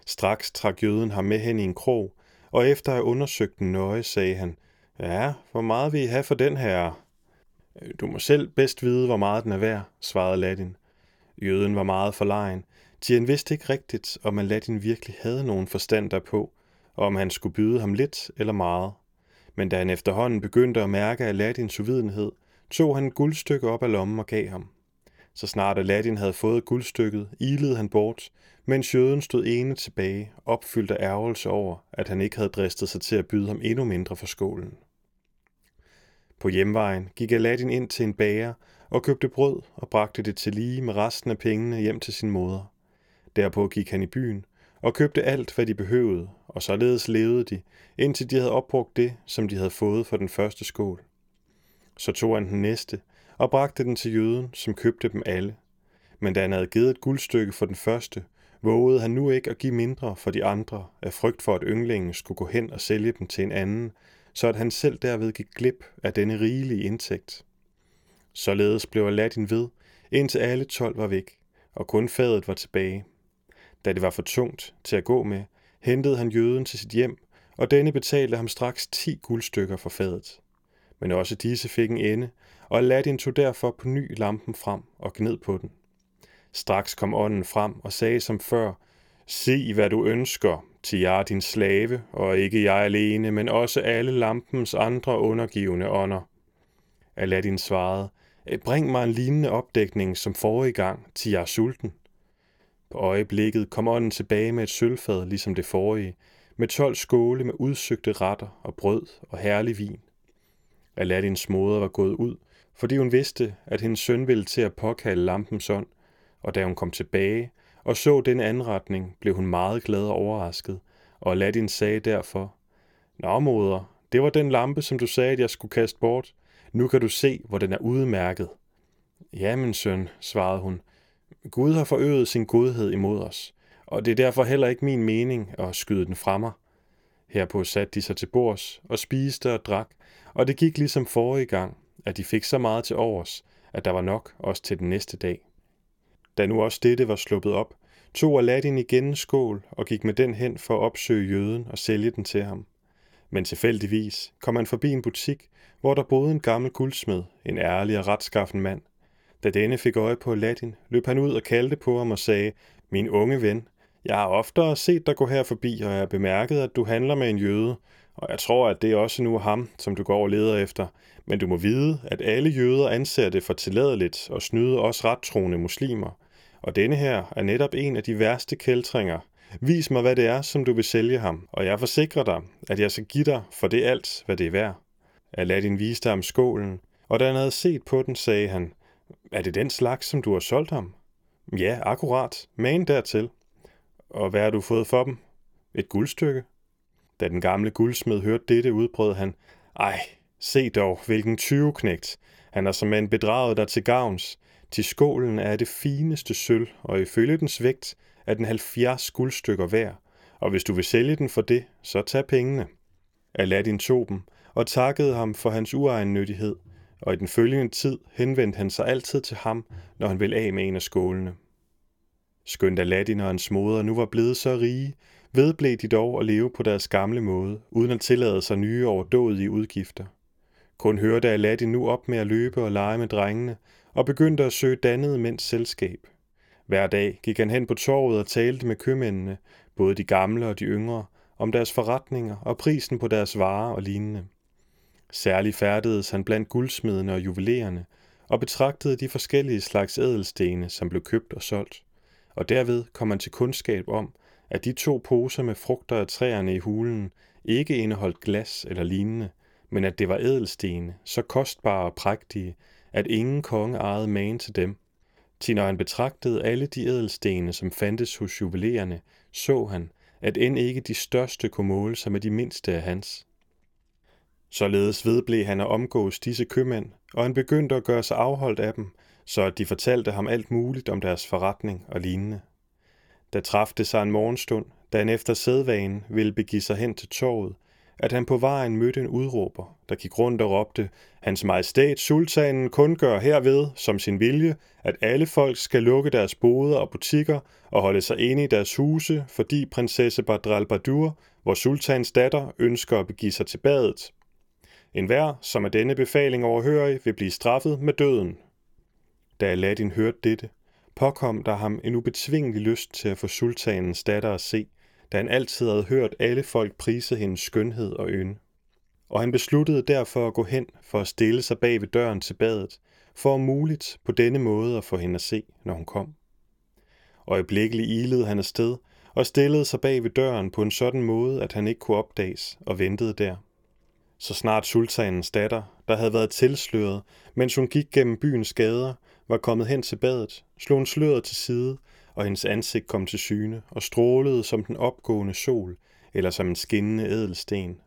Straks trak jøden ham med hen i en krog, og efter at have undersøgt den nøje, sagde han, Ja, hvor meget vil I have for den her? Du må selv bedst vide, hvor meget den er værd, svarede Aladdin. Jøden var meget forlegen, til han vidste ikke rigtigt, om Aladdin virkelig havde nogen forstand derpå, og om han skulle byde ham lidt eller meget. Men da han efterhånden begyndte at mærke Aladdins uvidenhed, tog han et guldstykke op af lommen og gav ham. Så snart Aladdin havde fået guldstykket, ilede han bort, mens jøden stod ene tilbage, opfyldt af ærgelse over, at han ikke havde dristet sig til at byde ham endnu mindre for skålen. På hjemvejen gik Aladdin ind til en bager og købte brød og bragte det til lige med resten af pengene hjem til sin moder. Derpå gik han i byen og købte alt, hvad de behøvede, og således levede de, indtil de havde opbrugt det, som de havde fået for den første skål. Så tog han den næste og bragte den til jøden, som købte dem alle. Men da han havde givet et guldstykke for den første, vågede han nu ikke at give mindre for de andre, af frygt for, at ynglingen skulle gå hen og sælge dem til en anden, så at han selv derved gik glip af denne rigelige indtægt. Således blev Aladdin ved, indtil alle tolv var væk, og kun fadet var tilbage. Da det var for tungt til at gå med, hentede han jøden til sit hjem, og denne betalte ham straks ti guldstykker for fadet. Men også disse fik en ende, og Aladdin tog derfor på ny lampen frem og gned på den. Straks kom ånden frem og sagde som før, Se hvad du ønsker, til jeg er din slave, og ikke jeg alene, men også alle lampens andre undergivende ånder. Aladdin svarede, Bring mig en lignende opdækning som forrige gang, til jeg er sulten. På øjeblikket kom ånden tilbage med et sølvfad, ligesom det forrige, med tolv skåle med udsøgte retter og brød og herlig vin. Aladdins moder var gået ud, fordi hun vidste, at hendes søn ville til at påkalde lampens ånd, og da hun kom tilbage og så den anretning, blev hun meget glad og overrasket, og Aladdin sagde derfor, Nå moder, det var den lampe, som du sagde, at jeg skulle kaste bort. Nu kan du se, hvor den er udmærket. Ja, min søn, svarede hun, Gud har forøget sin godhed imod os, og det er derfor heller ikke min mening at skyde den fra mig. Herpå satte de sig til bords og spiste og drak, og det gik ligesom forrige gang, at de fik så meget til overs, at der var nok også til den næste dag. Da nu også dette var sluppet op, tog Aladdin igen en skål og gik med den hen for at opsøge jøden og sælge den til ham. Men tilfældigvis kom han forbi en butik, hvor der boede en gammel guldsmed, en ærlig og retskaffen mand. Da denne fik øje på Aladdin, løb han ud og kaldte på ham og sagde, Min unge ven, jeg har oftere set dig gå her forbi, og jeg har bemærket, at du handler med en jøde, og jeg tror, at det er også nu ham, som du går og leder efter. Men du må vide, at alle jøder anser det for tilladeligt og snyde også rettroende muslimer. Og denne her er netop en af de værste kæltringer. Vis mig, hvad det er, som du vil sælge ham, og jeg forsikrer dig, at jeg skal give dig for det alt, hvad det er værd. Aladdin viste ham skålen, og da han havde set på den, sagde han, er det den slags, som du har solgt ham? Ja, akkurat. Men dertil. Og hvad har du fået for dem? Et guldstykke? Da den gamle guldsmed hørte dette, udbrød han, ej, se dog, hvilken tyveknægt. Han har som en bedraget dig til gavns. Til skålen er det fineste sølv, og ifølge dens vægt er den 70 guldstykker værd, og hvis du vil sælge den for det, så tag pengene. Aladdin tog dem, og takkede ham for hans uegennyttighed, og i den følgende tid henvendte han sig altid til ham, når han ville af med en af skålene. Skønt Aladdin og hans moder nu var blevet så rige, vedblev de dog at leve på deres gamle måde, uden at tillade sig nye overdådige udgifter. Kun hørte Aladdin nu op med at løbe og lege med drengene, og begyndte at søge dannede mænds selskab. Hver dag gik han hen på torvet og talte med købmændene, både de gamle og de yngre, om deres forretninger og prisen på deres varer og lignende. Særligt færdedes han blandt guldsmedene og juvelererne, og betragtede de forskellige slags ædelstene, som blev købt og solgt. Og derved kom han til kundskab om, at de to poser med frugter af træerne i hulen ikke indeholdt glas eller lignende, men at det var ædelstene, så kostbare og prægtige, at ingen konge ejede magen til dem. Til når han betragtede alle de ædelstene, som fandtes hos juvelererne, så han, at end ikke de største kunne måle sig med de mindste af hans. Således vedblev han at omgås disse købmænd, og han begyndte at gøre sig afholdt af dem, så at de fortalte ham alt muligt om deres forretning og lignende. Da træffede sig en morgenstund, da han efter sædvanen ville begive sig hen til torvet, at han på vejen mødte en udråber, der gik rundt og råbte, Hans Majestæt Sultanen kun gør herved, som sin vilje, at alle folk skal lukke deres boder og butikker og holde sig inde i deres huse, fordi prinsesse Badral Badur, sultans datter, ønsker at begive sig til badet. En hver, som er denne befaling overhørig, vil blive straffet med døden. Da Aladdin hørte dette, påkom der ham en ubetvingelig lyst til at få sultanens datter at se, da han altid havde hørt alle folk prise hendes skønhed og ynde. Og han besluttede derfor at gå hen for at stille sig bag ved døren til badet, for om muligt på denne måde at få hende at se, når hun kom. Øjeblikkeligt ilede han afsted og stillede sig bag ved døren på en sådan måde, at han ikke kunne opdages og ventede der. Så snart sultanens datter, der havde været tilsløret, mens hun gik gennem byens gader, var kommet hen til badet, slog hun sløret til side, og hendes ansigt kom til syne og strålede som den opgående sol, eller som en skinnende ædelsten.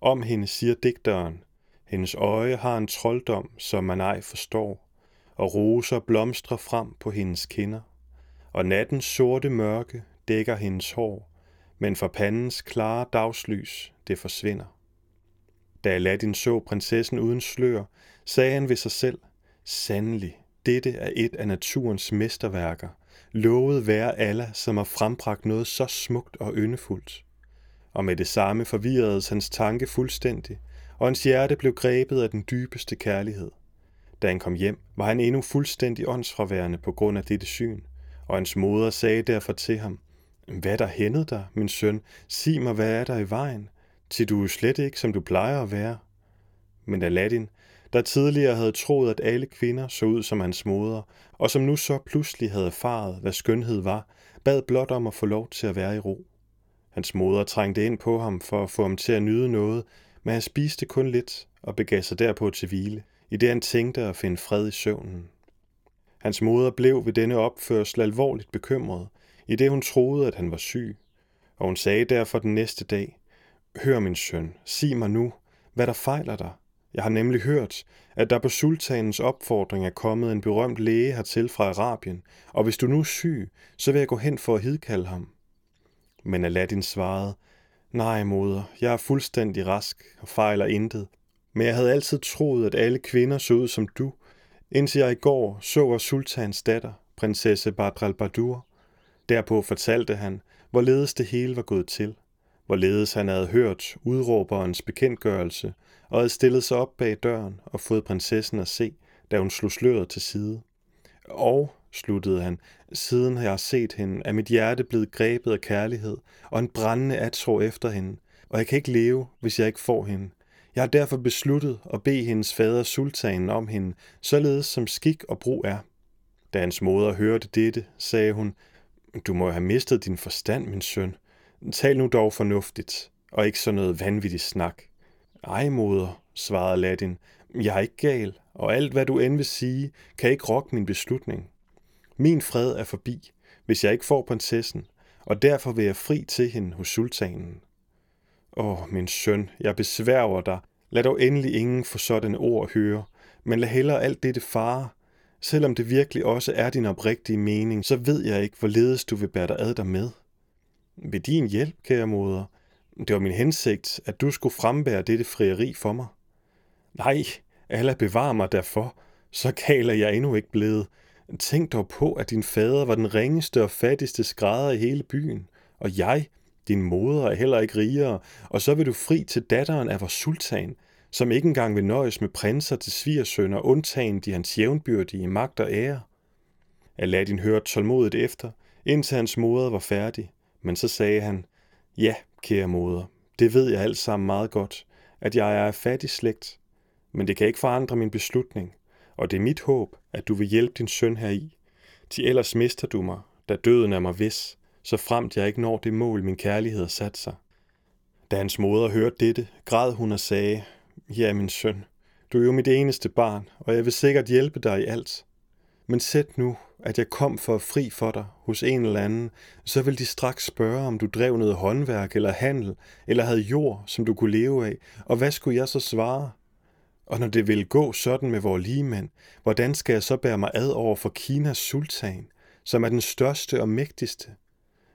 Om hende siger digteren, hendes øje har en trolddom, som man ej forstår, og roser blomstrer frem på hendes kinder, og nattens sorte mørke dækker hendes hår, men for pandens klare dagslys det forsvinder. Da Aladdin så prinsessen uden slør, sagde han ved sig selv, Sandelig, dette er et af naturens mesterværker. Lovet være Allah, som har frembragt noget så smukt og yndefuldt. Og med det samme forvirredes hans tanke fuldstændig, og hans hjerte blev grebet af den dybeste kærlighed. Da han kom hjem, var han endnu fuldstændig åndsfraværende på grund af dette syn, og hans moder sagde derfor til ham, Hvad der hændede dig, min søn? Sig mig, hvad er der i vejen? Til du er slet ikke, som du plejer at være. Men Aladdin, der tidligere havde troet, at alle kvinder så ud som hans moder, og som nu så pludselig havde erfaret, hvad skønhed var, bad blot om at få lov til at være i ro. Hans moder trængte ind på ham for at få ham til at nyde noget, men han spiste kun lidt og begav sig derpå til hvile, i det han tænkte at finde fred i søvnen. Hans moder blev ved denne opførsel alvorligt bekymret, i det hun troede, at han var syg, og hun sagde derfor den næste dag, Hør min søn, sig mig nu, hvad der fejler dig. Jeg har nemlig hørt, at der på sultanens opfordring er kommet en berømt læge hertil fra Arabien, og hvis du nu er syg, så vil jeg gå hen for at hidkalde ham. Men Aladdin svarede, Nej, moder, jeg er fuldstændig rask og fejler intet, men jeg havde altid troet, at alle kvinder så ud som du, indtil jeg i går så sultans datter, prinsesse Badr al-Badur. Derpå fortalte han, hvorledes det hele var gået til – hvorledes han havde hørt udråberens bekendtgørelse og havde stillet sig op bag døren og fået prinsessen at se, da hun slog sløret til side. Og, sluttede han, siden har jeg set hende, er mit hjerte blevet grebet af kærlighed og en brændende atro efter hende, og jeg kan ikke leve, hvis jeg ikke får hende. Jeg har derfor besluttet at bede hendes fader sultanen om hende, således som skik og brug er. Da hans moder hørte dette, sagde hun, Du må have mistet din forstand, min søn. Tal nu dog fornuftigt, og ikke sådan noget vanvittigt snak. Ej, moder, svarede Ladin, jeg er ikke gal, og alt hvad du end vil sige, kan ikke rokke min beslutning. Min fred er forbi, hvis jeg ikke får prinsessen, og derfor vil jeg fri til hende hos sultanen. Åh, min søn, jeg besværger dig. Lad dog endelig ingen få sådan ord høre, men lad hellere alt dette fare. Selvom det virkelig også er din oprigtige mening, så ved jeg ikke, hvorledes du vil bære dig ad dig med. Ved din hjælp, kære moder. Det var min hensigt, at du skulle frembære dette frieri for mig. Nej, Allah bevar mig derfor. Så kaler jeg endnu ikke blevet. Tænk dog på, at din fader var den ringeste og fattigste skrædder i hele byen. Og jeg, din moder, er heller ikke rigere, og så vil du fri til datteren af vores sultan, som ikke engang vil nøjes med prinser til svigersønner, undtagen de hans jævnbyrdige magt og ære. Aladdin hørte tålmodigt efter, indtil hans moder var færdig. Men så sagde han, ja, kære moder, det ved jeg alt sammen meget godt, at jeg er af fattig slægt, men det kan ikke forandre min beslutning, og det er mit håb, at du vil hjælpe din søn heri. Til ellers mister du mig, da døden er mig vis, så fremt jeg ikke når det mål, min kærlighed har sat sig. Da hans moder hørte dette, græd hun og sagde, Ja, min søn, du er jo mit eneste barn, og jeg vil sikkert hjælpe dig i alt. Men sæt nu, at jeg kom for fri for dig hos en eller anden, så vil de straks spørge, om du drev noget håndværk eller handel, eller havde jord, som du kunne leve af, og hvad skulle jeg så svare? Og når det vil gå sådan med vores ligemænd, hvordan skal jeg så bære mig ad over for Kinas sultan, som er den største og mægtigste?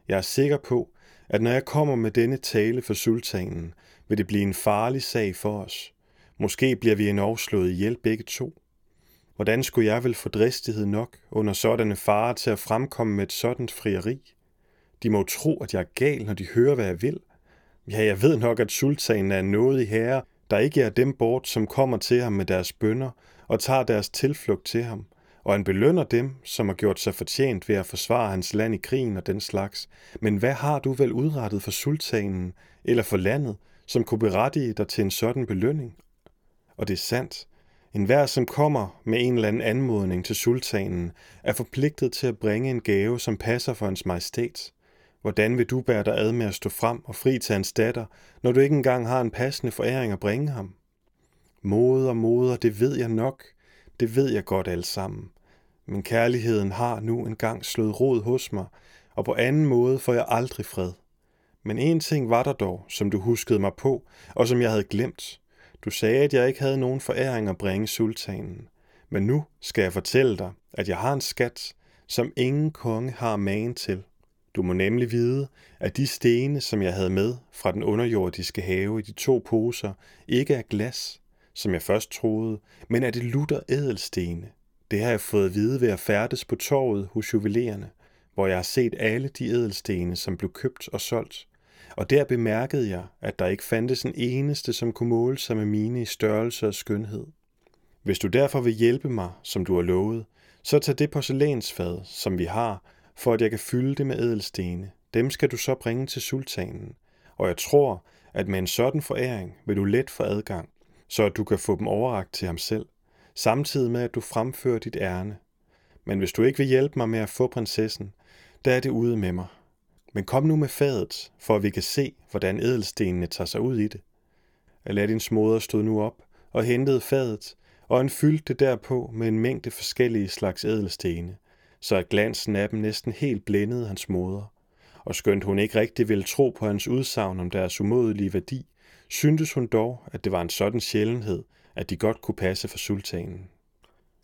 Jeg er sikker på, at når jeg kommer med denne tale for sultanen, vil det blive en farlig sag for os. Måske bliver vi endnu slået ihjel begge to. Hvordan skulle jeg vel få dristighed nok under sådanne farer til at fremkomme med et sådan frieri? De må tro, at jeg er gal, når de hører, hvad jeg vil. Ja, jeg ved nok, at sultanen er noget i herre, der ikke er dem bort, som kommer til ham med deres bønder og tager deres tilflugt til ham, og han belønner dem, som har gjort sig fortjent ved at forsvare hans land i krigen og den slags. Men hvad har du vel udrettet for sultanen eller for landet, som kunne berettige dig til en sådan belønning? Og det er sandt, en hver, som kommer med en eller anden anmodning til sultanen, er forpligtet til at bringe en gave, som passer for hans majestæt. Hvordan vil du bære dig ad med at stå frem og fri til hans datter, når du ikke engang har en passende foræring at bringe ham? Moder, moder, det ved jeg nok. Det ved jeg godt alle sammen. Men kærligheden har nu engang slået rod hos mig, og på anden måde får jeg aldrig fred. Men en ting var der dog, som du huskede mig på, og som jeg havde glemt. Du sagde, at jeg ikke havde nogen foræring at bringe sultanen. Men nu skal jeg fortælle dig, at jeg har en skat, som ingen konge har magen til. Du må nemlig vide, at de stene, som jeg havde med fra den underjordiske have i de to poser, ikke er glas, som jeg først troede, men er det lutter ædelstene. Det har jeg fået at vide ved at færdes på torvet hos juvelererne, hvor jeg har set alle de ædelstene, som blev købt og solgt. Og der bemærkede jeg, at der ikke fandtes en eneste, som kunne måle sig med mine i størrelse og skønhed. Hvis du derfor vil hjælpe mig, som du har lovet, så tag det porcelænsfad, som vi har, for at jeg kan fylde det med ædelstene. Dem skal du så bringe til sultanen. Og jeg tror, at med en sådan foræring vil du let få adgang, så at du kan få dem overragt til ham selv, samtidig med at du fremfører dit ærne. Men hvis du ikke vil hjælpe mig med at få prinsessen, der er det ude med mig. Men kom nu med fadet, for at vi kan se, hvordan ædelstenene tager sig ud i det. Aladdins moder stod nu op og hentede fadet, og han fyldte det derpå med en mængde forskellige slags ædelstene, så at glansen af dem næsten helt blændede hans moder. Og skønt hun ikke rigtig ville tro på hans udsagn om deres umådelige værdi, syntes hun dog, at det var en sådan sjældenhed, at de godt kunne passe for sultanen.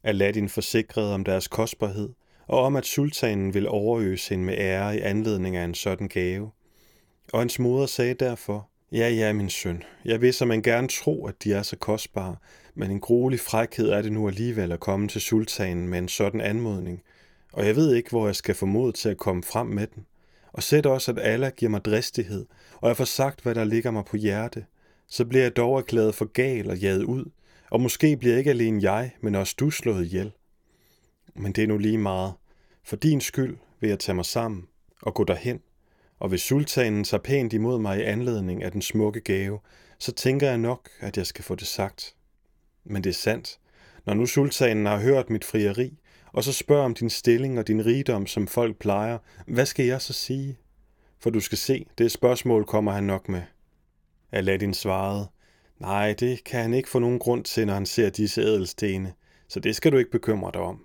Aladdin forsikrede om deres kostbarhed, og om at sultanen ville overøse hende med ære i anledning af en sådan gave. Og hans moder sagde derfor, Ja, ja, min søn, jeg vil så man gerne tro, at de er så kostbare, men en gruelig frækhed er det nu alligevel at komme til sultanen med en sådan anmodning, og jeg ved ikke, hvor jeg skal få mod til at komme frem med den. Og sæt også, at Allah giver mig dristighed, og jeg får sagt, hvad der ligger mig på hjerte, så bliver jeg dog erklæret for gal og jaget ud, og måske bliver ikke alene jeg, men også du slået ihjel. Men det er nu lige meget. For din skyld vil jeg tage mig sammen og gå derhen, og hvis sultanen tager pænt imod mig i anledning af den smukke gave, så tænker jeg nok, at jeg skal få det sagt. Men det er sandt. Når nu sultanen har hørt mit frieri, og så spørger om din stilling og din rigdom, som folk plejer, hvad skal jeg så sige? For du skal se, det spørgsmål kommer han nok med. Aladdin svarede, nej, det kan han ikke få nogen grund til, når han ser disse ædelstene, så det skal du ikke bekymre dig om.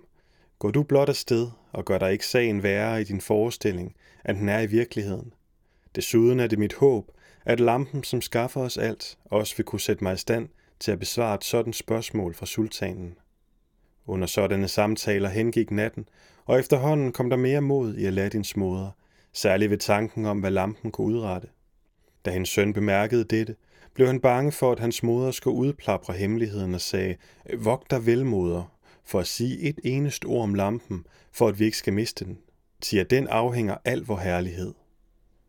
Går du blot afsted og gør dig ikke sagen værre i din forestilling, end den er i virkeligheden. Desuden er det mit håb, at lampen, som skaffer os alt, også vil kunne sætte mig i stand til at besvare et sådan spørgsmål fra sultanen. Under sådanne samtaler hengik natten, og efterhånden kom der mere mod i Aladdins moder, særligt ved tanken om, hvad lampen kunne udrette. Da hendes søn bemærkede dette, blev han bange for, at hans moder skulle udplapre hemmeligheden og sagde, Vogt dig vel, moder, for at sige et eneste ord om lampen, for at vi ikke skal miste den. Til at den afhænger al vor herlighed.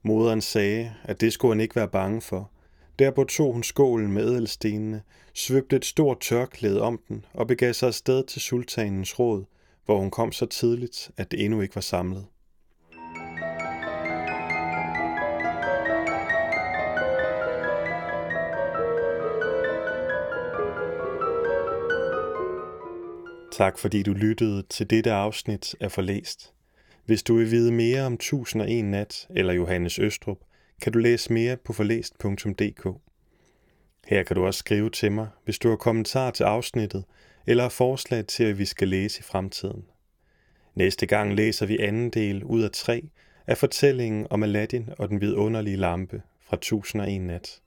Moderen sagde, at det skulle han ikke være bange for. Derpå tog hun skålen med ædelstenene, svøbte et stort tørklæde om den og begav sig afsted til sultanens råd, hvor hun kom så tidligt, at det endnu ikke var samlet. Tak fordi du lyttede til dette afsnit af Forlæst. Hvis du vil vide mere om 1001 nat eller Johannes Østrup, kan du læse mere på forlæst.dk. Her kan du også skrive til mig, hvis du har kommentar til afsnittet eller har forslag til, at vi skal læse i fremtiden. Næste gang læser vi anden del ud af tre af fortællingen om Aladdin og den vidunderlige lampe fra 1001 nat.